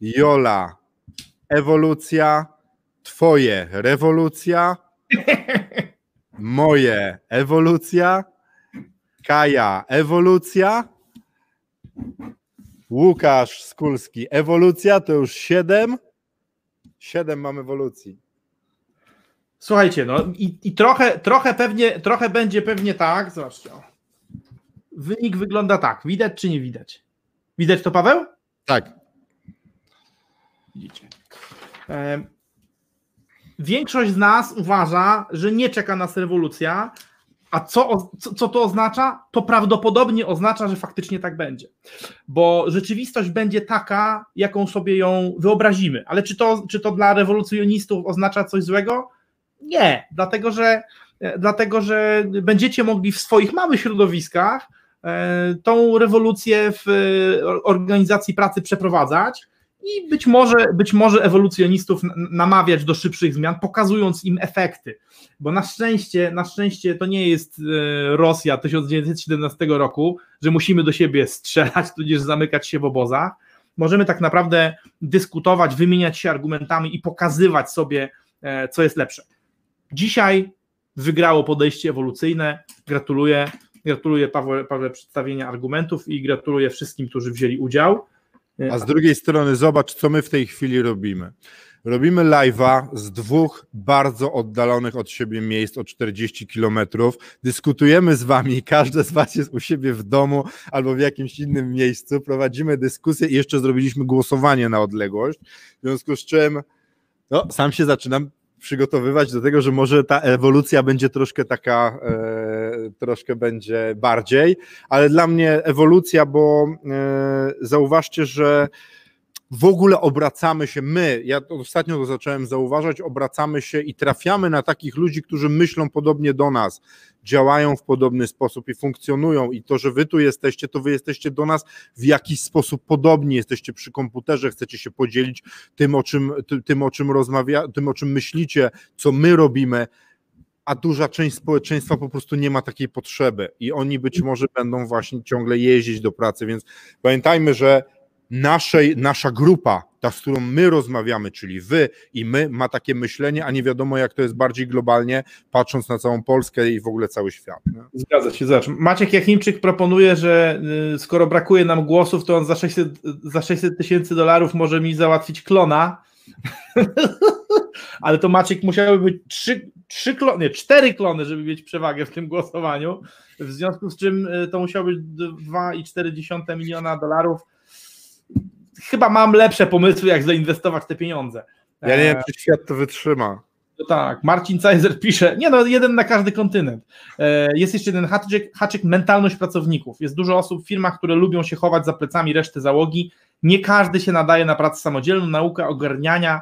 Jola, ewolucja. Twoje, rewolucja. Moje, ewolucja. Kaja, ewolucja. Łukasz Skulski, ewolucja to już siedem. Siedem mam ewolucji. Słuchajcie, no i, i trochę, trochę, pewnie, trochę będzie pewnie tak. Zobaczcie. Wynik wygląda tak. Widać czy nie widać? Widać to, Paweł? Tak. Widzicie. E, większość z nas uważa, że nie czeka nas rewolucja, a co, co, co, to oznacza? To prawdopodobnie oznacza, że faktycznie tak będzie. Bo rzeczywistość będzie taka, jaką sobie ją wyobrazimy. Ale czy to, czy to dla rewolucjonistów oznacza coś złego? Nie, dlatego że, e, dlatego, że będziecie mogli w swoich małych środowiskach e, tą rewolucję w e, organizacji pracy przeprowadzać i być może, być może ewolucjonistów namawiać do szybszych zmian, pokazując im efekty. Bo na szczęście, na szczęście to nie jest Rosja 1917 roku, że musimy do siebie strzelać, tudzież zamykać się w obozach. Możemy tak naprawdę dyskutować, wymieniać się argumentami i pokazywać sobie, co jest lepsze. Dzisiaj wygrało podejście ewolucyjne. Gratuluję. Gratuluję Paweł, Paweł przedstawienia argumentów i gratuluję wszystkim, którzy wzięli udział. A z drugiej strony zobacz, co my w tej chwili robimy. Robimy live'a z dwóch bardzo oddalonych od siebie miejsc o 40 kilometrów. Dyskutujemy z wami, każdy z was jest u siebie w domu albo w jakimś innym miejscu. Prowadzimy dyskusję i jeszcze zrobiliśmy głosowanie na odległość. W związku z czym no, sam się zaczynam przygotowywać do tego, że może ta ewolucja będzie troszkę taka, e, troszkę będzie bardziej, ale dla mnie ewolucja, bo e, zauważcie, że w ogóle obracamy się, my, ja ostatnio to zacząłem zauważać, obracamy się i trafiamy na takich ludzi, którzy myślą podobnie do nas, działają w podobny sposób i funkcjonują. I to, że wy tu jesteście, to wy jesteście do nas w jakiś sposób podobni, jesteście przy komputerze, chcecie się podzielić tym, o czym, tym, o czym rozmawia, tym, o czym myślicie, co my robimy. A duża część społeczeństwa po prostu nie ma takiej potrzeby. I oni być może będą właśnie ciągle jeździć do pracy, więc pamiętajmy, że naszej, nasza grupa, ta, z którą my rozmawiamy, czyli wy i my, ma takie myślenie, a nie wiadomo, jak to jest bardziej globalnie, patrząc na całą Polskę i w ogóle cały świat. Nie? Zgadza się, zobacz. Maciek Jachimczyk proponuje, że y, skoro brakuje nam głosów, to on za 600, za 600 tysięcy dolarów może mi załatwić klona. Ale to Maciek musiały być trzy, trzy klony, cztery klony, żeby mieć przewagę w tym głosowaniu. W związku z czym y, to musiało być 2,4 miliona dolarów chyba mam lepsze pomysły, jak zainwestować te pieniądze. Ja nie wiem, czy świat to wytrzyma. No tak, Marcin Cajzer pisze, nie no, jeden na każdy kontynent. E, jest jeszcze jeden haczyk, haczyk mentalność pracowników. Jest dużo osób w firmach, które lubią się chować za plecami reszty załogi. Nie każdy się nadaje na pracę samodzielną, nauka ogarniania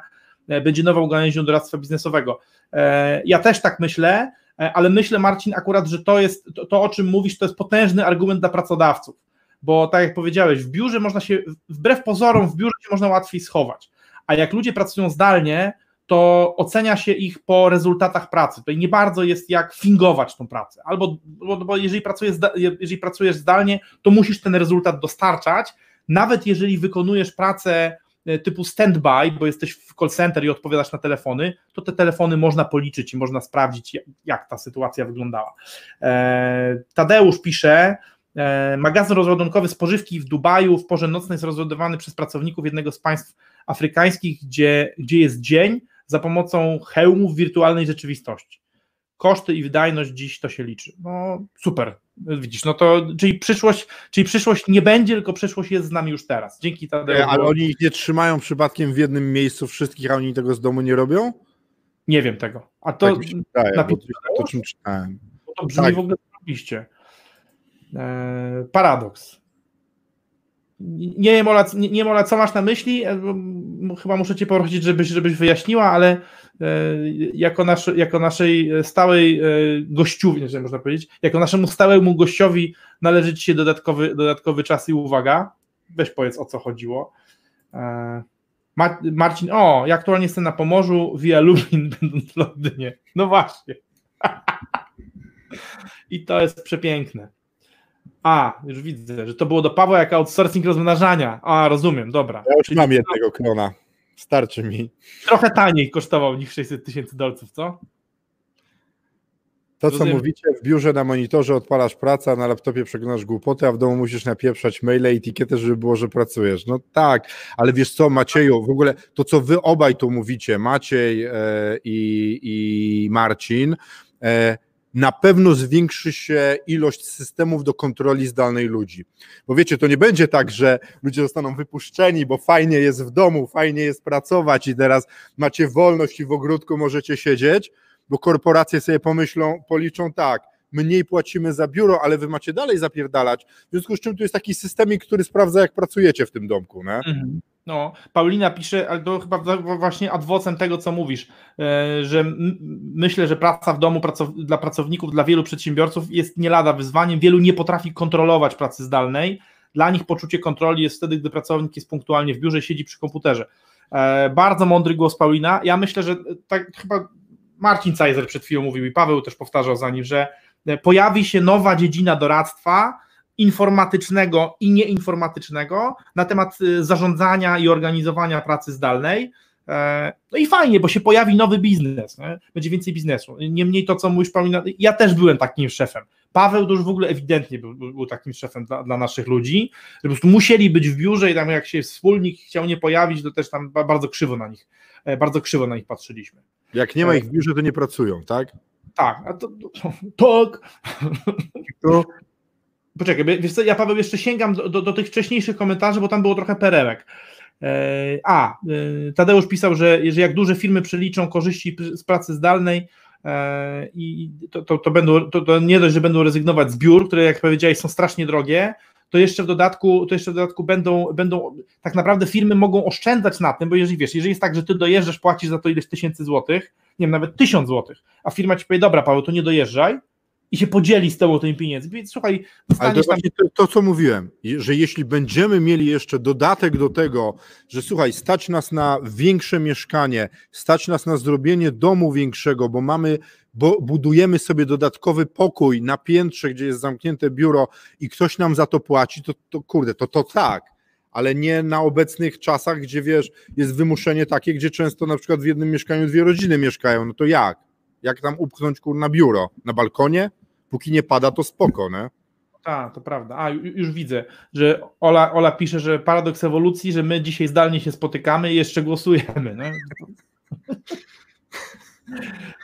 e, będzie nową gałęzią doradztwa biznesowego. E, ja też tak myślę, ale myślę Marcin akurat, że to jest, to, to o czym mówisz, to jest potężny argument dla pracodawców bo tak jak powiedziałeś, w biurze można się, wbrew pozorom, w biurze można łatwiej schować. A jak ludzie pracują zdalnie, to ocenia się ich po rezultatach pracy. Tutaj nie bardzo jest jak fingować tą pracę. Albo bo, jeżeli, pracujesz, jeżeli pracujesz zdalnie, to musisz ten rezultat dostarczać, nawet jeżeli wykonujesz pracę e, typu standby, bo jesteś w call center i odpowiadasz na telefony, to te telefony można policzyć i można sprawdzić, jak ta sytuacja wyglądała. E, Tadeusz pisze, magazyn rozładunkowy spożywki w Dubaju w porze nocnej jest rozładowany przez pracowników jednego z państw afrykańskich, gdzie, gdzie jest dzień za pomocą hełmów wirtualnej rzeczywistości. Koszty i wydajność dziś to się liczy. No super, widzisz, no to czyli przyszłość, czyli przyszłość nie będzie, tylko przyszłość jest z nami już teraz. Dzięki Tadeusz. Ale oni ich nie trzymają przypadkiem w jednym miejscu wszystkich, a oni tego z domu nie robią? Nie wiem tego. A to tak wydaje, bo to, czym czytałem. To brzmi tak. w ogóle oczywiście. E, paradoks. Nie wiem, Ola, nie, nie co masz na myśli? E, chyba muszę Cię prosić, żebyś, żebyś wyjaśniła, ale e, jako, nasz, jako naszej stałej gościowi, nie można powiedzieć, jako naszemu stałemu gościowi należy Ci się dodatkowy, dodatkowy czas i uwaga. Weź powiedz, o co chodziło. Marcin, o, ja aktualnie jestem na Pomorzu, via Lublin, będąc w Londynie. No właśnie. I to jest przepiękne. A, już widzę, że to było do Pawła jak outsourcing rozmnażania. A, rozumiem, dobra. Ja już Czyli mam jednego klona. Starczy mi. Trochę taniej kosztował niż 600 tysięcy dolców, co? To, co mówicie, w biurze na monitorze odpalasz pracę, a na laptopie przeglądasz głupoty, a w domu musisz napieprzać maile i etykietę, żeby było, że pracujesz. No tak, ale wiesz co, Macieju, w ogóle to, co wy obaj tu mówicie, Maciej e, i, i Marcin, e, na pewno zwiększy się ilość systemów do kontroli zdalnej ludzi. Bo wiecie, to nie będzie tak, że ludzie zostaną wypuszczeni, bo fajnie jest w domu, fajnie jest pracować i teraz macie wolność i w ogródku możecie siedzieć, bo korporacje sobie pomyślą, policzą tak, mniej płacimy za biuro, ale wy macie dalej zapierdalać. W związku z czym tu jest taki systemik, który sprawdza, jak pracujecie w tym domku. Nie? Mhm. No, Paulina pisze, ale to chyba właśnie adwocem tego, co mówisz, e, że myślę, że praca w domu dla pracowników, dla wielu przedsiębiorców jest nie lada wyzwaniem. Wielu nie potrafi kontrolować pracy zdalnej. Dla nich poczucie kontroli jest wtedy, gdy pracownik jest punktualnie w biurze siedzi przy komputerze. E, bardzo mądry głos Paulina. Ja myślę, że tak chyba Marcin Cajzer przed chwilą mówił i Paweł też powtarzał za nim, że pojawi się nowa dziedzina doradztwa, informatycznego i nieinformatycznego na temat y, zarządzania i organizowania pracy zdalnej. E, no i fajnie, bo się pojawi nowy biznes, nie? będzie więcej biznesu. Niemniej to, co mówisz, Paulina, ja też byłem takim szefem. Paweł to już w ogóle ewidentnie był, był takim szefem dla, dla, naszych ludzi, że po prostu musieli być w biurze i tam jak się wspólnik chciał nie pojawić, to też tam bardzo krzywo na nich, e, bardzo krzywo na nich patrzyliśmy. Jak nie ma ich w biurze, to nie pracują, tak? Tak, a to, to, tak. To, Poczekaj, wiesz co, ja Paweł jeszcze sięgam do, do, do, tych wcześniejszych komentarzy, bo tam było trochę perełek. E, a, e, Tadeusz pisał, że, że jak duże firmy przeliczą korzyści z pracy zdalnej, e, i to, to, to, będą, to, to nie dość, że będą rezygnować z biur, które jak powiedziałeś są strasznie drogie, to jeszcze w dodatku, to jeszcze w dodatku będą, będą, tak naprawdę firmy mogą oszczędzać na tym, bo jeżeli wiesz, jeżeli jest tak, że ty dojeżdżasz, płacisz za to ileś tysięcy złotych, nie wiem, nawet tysiąc złotych, a firma ci powie, dobra Paweł, to nie dojeżdżaj, i się podzieli z tobą tymi pieniędzmi. Więc słuchaj, Ale to, tam... to, to, co mówiłem, że jeśli będziemy mieli jeszcze dodatek do tego, że słuchaj, stać nas na większe mieszkanie, stać nas na zrobienie domu większego, bo mamy, bo budujemy sobie dodatkowy pokój na piętrze, gdzie jest zamknięte biuro i ktoś nam za to płaci, to, to kurde, to to tak ale nie na obecnych czasach, gdzie wiesz, jest wymuszenie takie, gdzie często na przykład w jednym mieszkaniu dwie rodziny mieszkają, no to jak? Jak tam upchnąć kur na biuro? Na balkonie? Póki nie pada, to spoko, nie? Tak, to prawda. A, już widzę, że Ola, Ola pisze, że paradoks ewolucji, że my dzisiaj zdalnie się spotykamy i jeszcze głosujemy.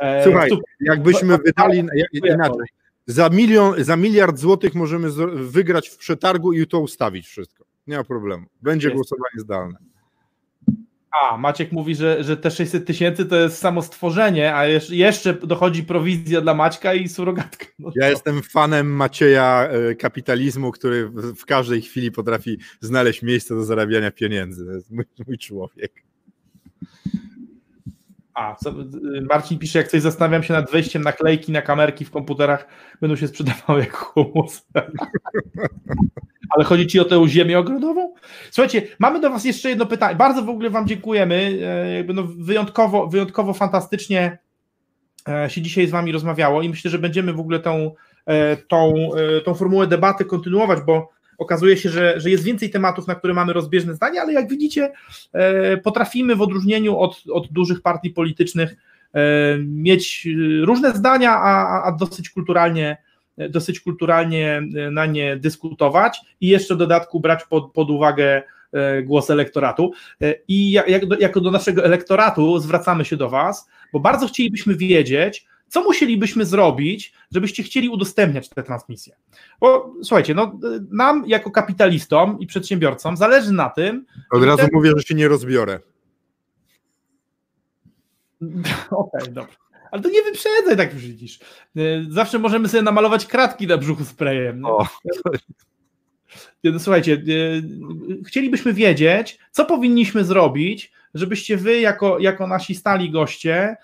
E, Słuchaj, jakbyśmy wydali inaczej, za, milion, za miliard złotych możemy wygrać w przetargu i to ustawić wszystko. Nie ma problemu. Będzie Jest. głosowanie zdalne. A, Maciek mówi, że, że te 600 tysięcy to jest samo stworzenie, a jeszcze dochodzi prowizja dla Maćka i surogatka. No ja jestem fanem Macieja e, kapitalizmu, który w każdej chwili potrafi znaleźć miejsce do zarabiania pieniędzy. To jest mój, mój człowiek. A, co, Marcin pisze, jak coś zastanawiam się nad wejściem naklejki na kamerki w komputerach, będą się sprzedawały jak humus. Ale chodzi ci o tę ziemię ogrodową? Słuchajcie, mamy do Was jeszcze jedno pytanie. Bardzo w ogóle Wam dziękujemy. E, no wyjątkowo, wyjątkowo fantastycznie e, się dzisiaj z Wami rozmawiało i myślę, że będziemy w ogóle tą, e, tą, tą formułę debaty kontynuować, bo okazuje się, że, że jest więcej tematów, na które mamy rozbieżne zdania, ale jak widzicie, potrafimy w odróżnieniu od, od dużych partii politycznych mieć różne zdania, a, a dosyć kulturalnie dosyć kulturalnie e, na nie dyskutować i jeszcze w dodatku brać pod, pod uwagę e, głos elektoratu. E, I jak, do, jako do naszego elektoratu zwracamy się do Was, bo bardzo chcielibyśmy wiedzieć, co musielibyśmy zrobić, żebyście chcieli udostępniać te transmisje. Bo słuchajcie, no, nam jako kapitalistom i przedsiębiorcom zależy na tym. Od razu ten... mówię, że się nie rozbiorę. Okej, okay, dobra. Ale to nie wyprzedzaj, tak już widzisz. E, zawsze możemy sobie namalować kratki na brzuchu sprayem. O. No, słuchajcie, e, chcielibyśmy wiedzieć, co powinniśmy zrobić, żebyście wy, jako, jako nasi stali goście,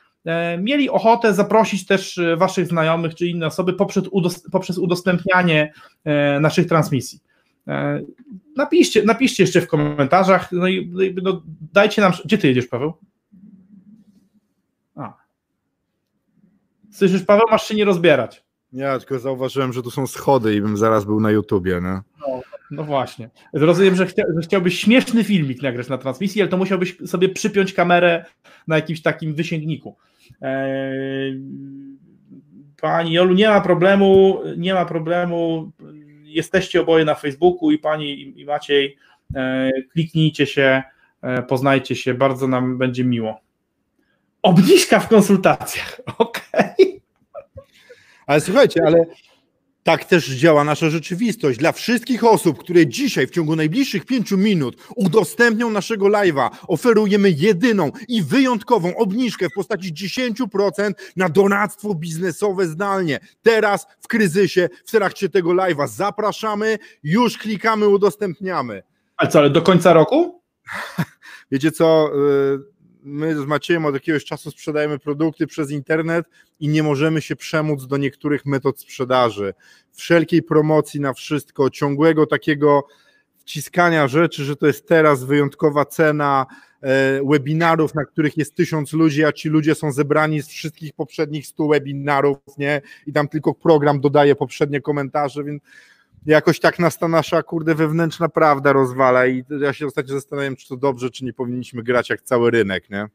mieli ochotę zaprosić też waszych znajomych czy inne osoby poprzez, poprzez udostępnianie naszych transmisji. Napiszcie, napiszcie jeszcze w komentarzach, no i no, dajcie nam. Gdzie ty jedziesz, Paweł? Słyszysz, Paweł, masz się nie rozbierać. Nie, tylko zauważyłem, że tu są schody i bym zaraz był na YouTubie, nie? No, no właśnie. Rozumiem, że, chcia, że chciałbyś śmieszny filmik nagrać na transmisji, ale to musiałbyś sobie przypiąć kamerę na jakimś takim wysięgniku. Eee, pani Jolu, nie ma problemu, nie ma problemu. Jesteście oboje na Facebooku i pani i Maciej. Eee, kliknijcie się, e, poznajcie się, bardzo nam będzie miło. Obniżka w konsultacjach. Okej. Okay. Ale słuchajcie, ale tak też działa nasza rzeczywistość. Dla wszystkich osób, które dzisiaj w ciągu najbliższych pięciu minut udostępnią naszego live'a, oferujemy jedyną i wyjątkową obniżkę w postaci 10% na donactwo biznesowe zdalnie. Teraz w kryzysie, w trakcie tego live'a zapraszamy, już klikamy, udostępniamy. Ale co, ale do końca roku? Wiecie co, y, my z Maciejem od jakiegoś czasu sprzedajemy produkty przez internet i nie możemy się przemóc do niektórych metod sprzedaży. Wszelkiej promocji na wszystko, ciągłego takiego wciskania rzeczy, że to jest teraz wyjątkowa cena e, webinarów, na których jest tysiąc ludzi, a ci ludzie są zebrani z wszystkich poprzednich stu webinarów, nie? I tam tylko program dodaje poprzednie komentarze, więc jakoś tak nas ta nasza, kurde, wewnętrzna prawda rozwala i ja się ostatnio zastanawiam, czy to dobrze, czy nie powinniśmy grać jak cały rynek, nie?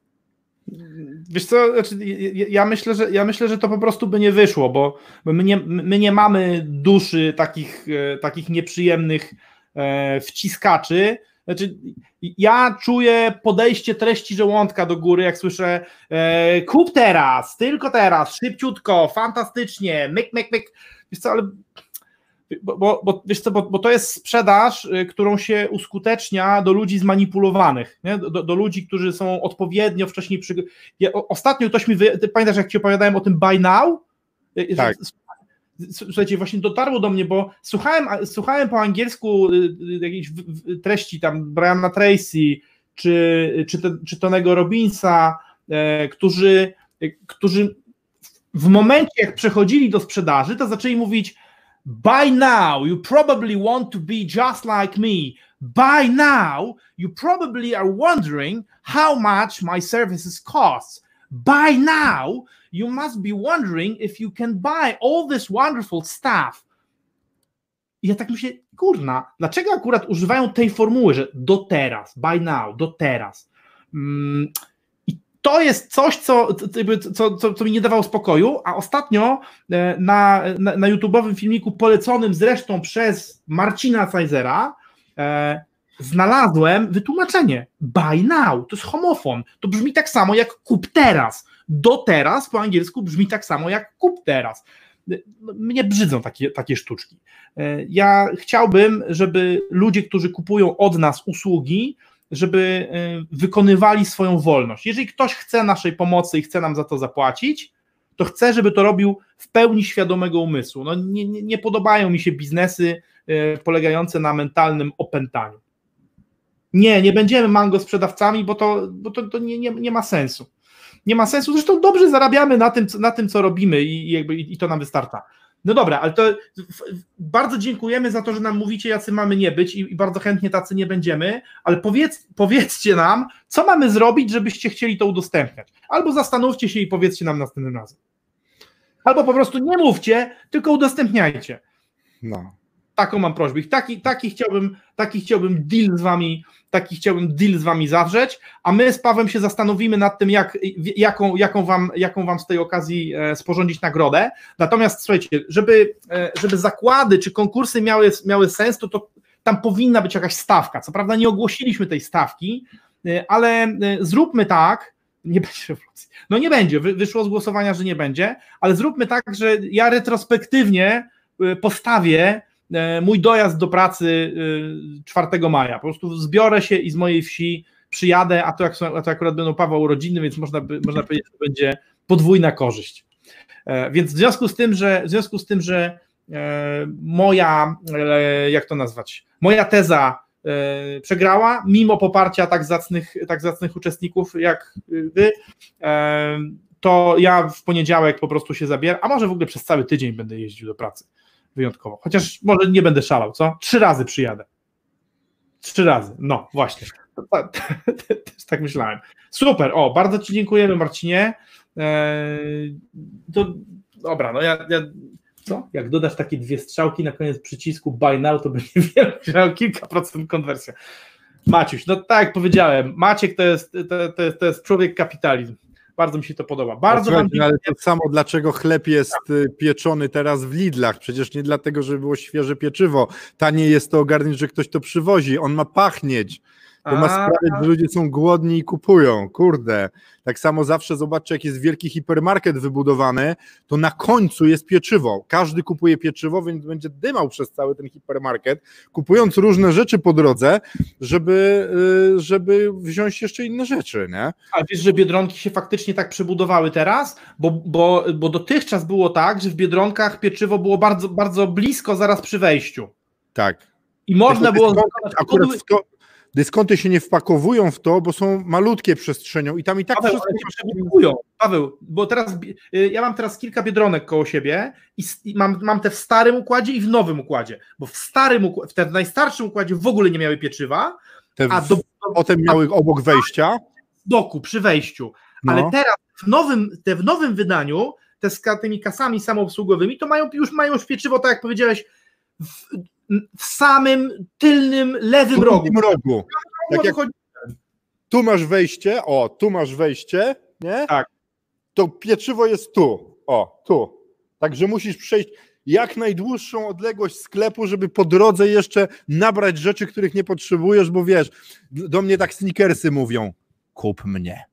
Wiesz co, znaczy, ja, myślę, że, ja myślę, że to po prostu by nie wyszło, bo my nie, my nie mamy duszy takich, e, takich nieprzyjemnych e, wciskaczy. Znaczy, ja czuję podejście treści żołądka do góry, jak słyszę e, kup teraz, tylko teraz, szybciutko, fantastycznie, myk, myk, myk. Wiesz co, ale bo, bo, bo, wiesz co, bo, bo, to jest sprzedaż, y, którą się uskutecznia do ludzi zmanipulowanych, nie? Do, do ludzi, którzy są odpowiednio wcześniej przy... Ja, ostatnio ktoś mi, wy... Ty pamiętasz jak ci opowiadałem o tym buy now? Y, y, tak. Słuchajcie, właśnie dotarło do mnie, bo słuchałem, słuchałem po angielsku jakiejś treści tam Briana Tracy czy, czy, te, czy Tonego Robinsa, e, którzy, którzy w momencie jak przechodzili do sprzedaży, to zaczęli mówić By now, you probably want to be just like me. By now, you probably are wondering how much my services cost. By now, you must be wondering if you can buy all this wonderful stuff. I ja tak myślę, kurna, dlaczego akurat używają tej formuły, że do teraz, by now, do teraz. Mm, to jest coś, co, co, co, co mi nie dawało spokoju, a ostatnio e, na, na, na YouTube'owym filmiku poleconym zresztą przez Marcina Cajzera e, znalazłem wytłumaczenie buy now, to jest homofon, to brzmi tak samo jak kup teraz, do teraz po angielsku brzmi tak samo jak kup teraz. No, mnie brzydzą takie, takie sztuczki. E, ja chciałbym, żeby ludzie, którzy kupują od nas usługi, żeby y, wykonywali swoją wolność. Jeżeli ktoś chce naszej pomocy i chce nam za to zapłacić, to chcę, żeby to robił w pełni świadomego umysłu. No, nie, nie, nie podobają mi się biznesy y, polegające na mentalnym opętaniu. Nie, nie będziemy mango sprzedawcami, bo to, bo to, to nie, nie, nie ma sensu. Nie ma sensu. Zresztą dobrze zarabiamy na tym, na tym co robimy i, jakby, i to nam wystarcza. No dobra, ale to bardzo dziękujemy za to, że nam mówicie, jacy mamy nie być i, bardzo chętnie tacy nie będziemy, ale powiedz, powiedzcie nam, co mamy zrobić, żebyście chcieli to udostępniać. Albo zastanówcie się i powiedzcie nam następnym razem. Albo po prostu nie mówcie, tylko udostępniajcie. No. Taką mam prośbę. Taki, taki, chciałbym, taki chciałbym deal z wami taki chciałbym deal z wami zawrzeć, a my z Pawem się zastanowimy nad tym, jak, jaką, jaką, wam, jaką wam z tej okazji e, sporządzić nagrodę. Natomiast słuchajcie, żeby, e, żeby zakłady czy konkursy miały, miały sens, to, to tam powinna być jakaś stawka. Co prawda nie ogłosiliśmy tej stawki, e, ale zróbmy tak, nie będzie rewolucji. No nie będzie, wyszło z głosowania, że nie będzie, ale zróbmy tak, że ja retrospektywnie postawię mój dojazd do pracy 4 e, maja. Po prostu zbiorę się i z mojej wsi przyjadę, a to, jak, a to akurat będą Paweł urodziny, więc można, można powiedzieć, że będzie podwójna korzyść. E, więc w związku z tym, że w związku z tym, że moja, jak to nazwać, moja teza przegrała, mimo poparcia tak zacnych, tak zacnych uczestników jak wy, to ja w poniedziałek po prostu się zabieram, a może w ogóle przez cały tydzień będę jeździł do pracy wyjątkowo. Chociaż może nie będę szalał, co? Trzy razy przyjadę. Trzy razy. No, właśnie. Też tak myślałem. Super. O, bardzo Ci dziękujemy, Marcinie. Eee, to, dobra, no ja, ja co? Jak dodasz takie dwie strzałki na koniec przycisku buy now, to będzie miał kilka procent konwersja. Maciuś, no tak jak powiedziałem, Maciek to jest, to, to, jest, to jest człowiek kapitalizm. Bardzo mi się to podoba. Bardzo wam Ale to samo, dlaczego chleb jest y, pieczony teraz w Lidlach? Przecież nie dlatego, żeby było świeże pieczywo. Tanie jest to ogarnić, że ktoś to przywozi. On ma pachnieć. To ma sprawiać, że ludzie są głodni i kupują. Kurde. Tak samo zawsze zobaczcie, jak jest wielki hipermarket wybudowany, to na końcu jest pieczywo. Każdy kupuje pieczywo, więc będzie dymał przez cały ten hipermarket, kupując różne rzeczy po drodze, żeby, y, żeby wziąć jeszcze inne rzeczy. Nie? A wiesz, że biedronki się faktycznie tak przebudowały teraz? Bo, bo, bo dotychczas było tak, że w biedronkach pieczywo było bardzo, bardzo blisko zaraz przy wejściu. Tak. I można było. Akurat w to, dyskonty się nie wpakowują w to, bo są malutkie przestrzenią i tam i tak Paweł, wszystko... Paweł, bo teraz y, ja mam teraz kilka biedronek koło siebie i mam, mam te w starym układzie i w nowym układzie, bo w starym, w tym najstarszym układzie w ogóle nie miały pieczywa, te a do, potem miały obok wejścia. Doku, przy wejściu, no. ale teraz w nowym, te w nowym wydaniu, te z tymi kasami samoobsługowymi, to mają już mają już pieczywo, tak jak powiedziałeś, w, w samym tylnym lewym rogu. rogu. Tak jak tu masz wejście, o, tu masz wejście, nie? Tak. To pieczywo jest tu, o, tu. Także musisz przejść jak najdłuższą odległość sklepu, żeby po drodze jeszcze nabrać rzeczy, których nie potrzebujesz, bo wiesz, do mnie tak sneakersy mówią, kup mnie,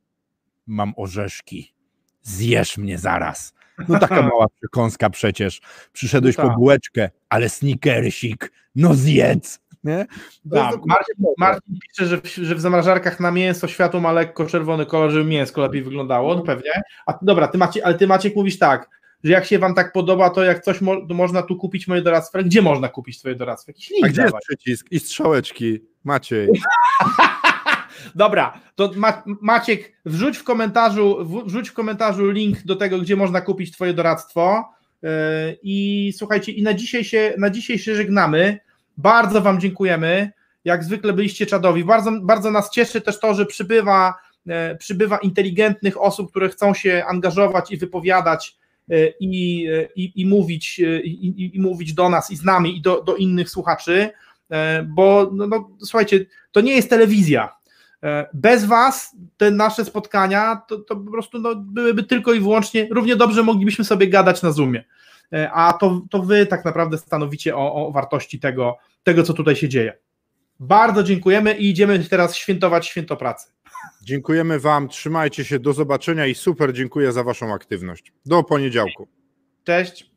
mam orzeszki, zjesz mnie zaraz. No taka mała przekąska przecież. Przyszedłeś No po tak. bułeczkę, ale sneakersik, no zjedz. Nie? Tak, Marcin, pisze, że w, że w zamrażarkach na mięso światło ma lekko czerwony kolor, żeby mięsko lepiej wyglądało, no pewnie. A dobra, ty Maciek, ale ty Maciek mówisz tak, że jak się wam tak podoba, to jak coś mo, to można tu kupić moje doradztwo. Gdzie można kupić twoje doradztwo? Jakiś link A gdzie jest przycisk i strzałeczki? Maciej. Dobra, to Ma, Maciek, wrzuć w komentarzu, wrzuć w komentarzu link do tego, gdzie można kupić twoje doradztwo. Yy, I słuchajcie, i na dzisiaj się, na dzisiaj się żegnamy. Bardzo wam dziękujemy. Jak zwykle byliście czadowi. Bardzo, bardzo nas cieszy też to, że przybywa, e, przybywa inteligentnych osób, które chcą się angażować i wypowiadać e, i, e, i, i, mówić, e, i, i, mówić do nas i z nami i do, do innych słuchaczy, e, bo no, no, słuchajcie, to nie jest telewizja. E, Bez Was te nasze spotkania to, to po prostu no, byłyby tylko i wyłącznie, równie dobrze moglibyśmy sobie gadać na Zoomie. E, A to, to Wy tak naprawdę stanowicie o, o wartości tego, tego, co tutaj się dzieje. Bardzo dziękujemy i idziemy teraz świętować święto pracy. Dziękujemy Wam, trzymajcie się, do zobaczenia i super dziękuję za Waszą aktywność. Do poniedziałku. Cześć.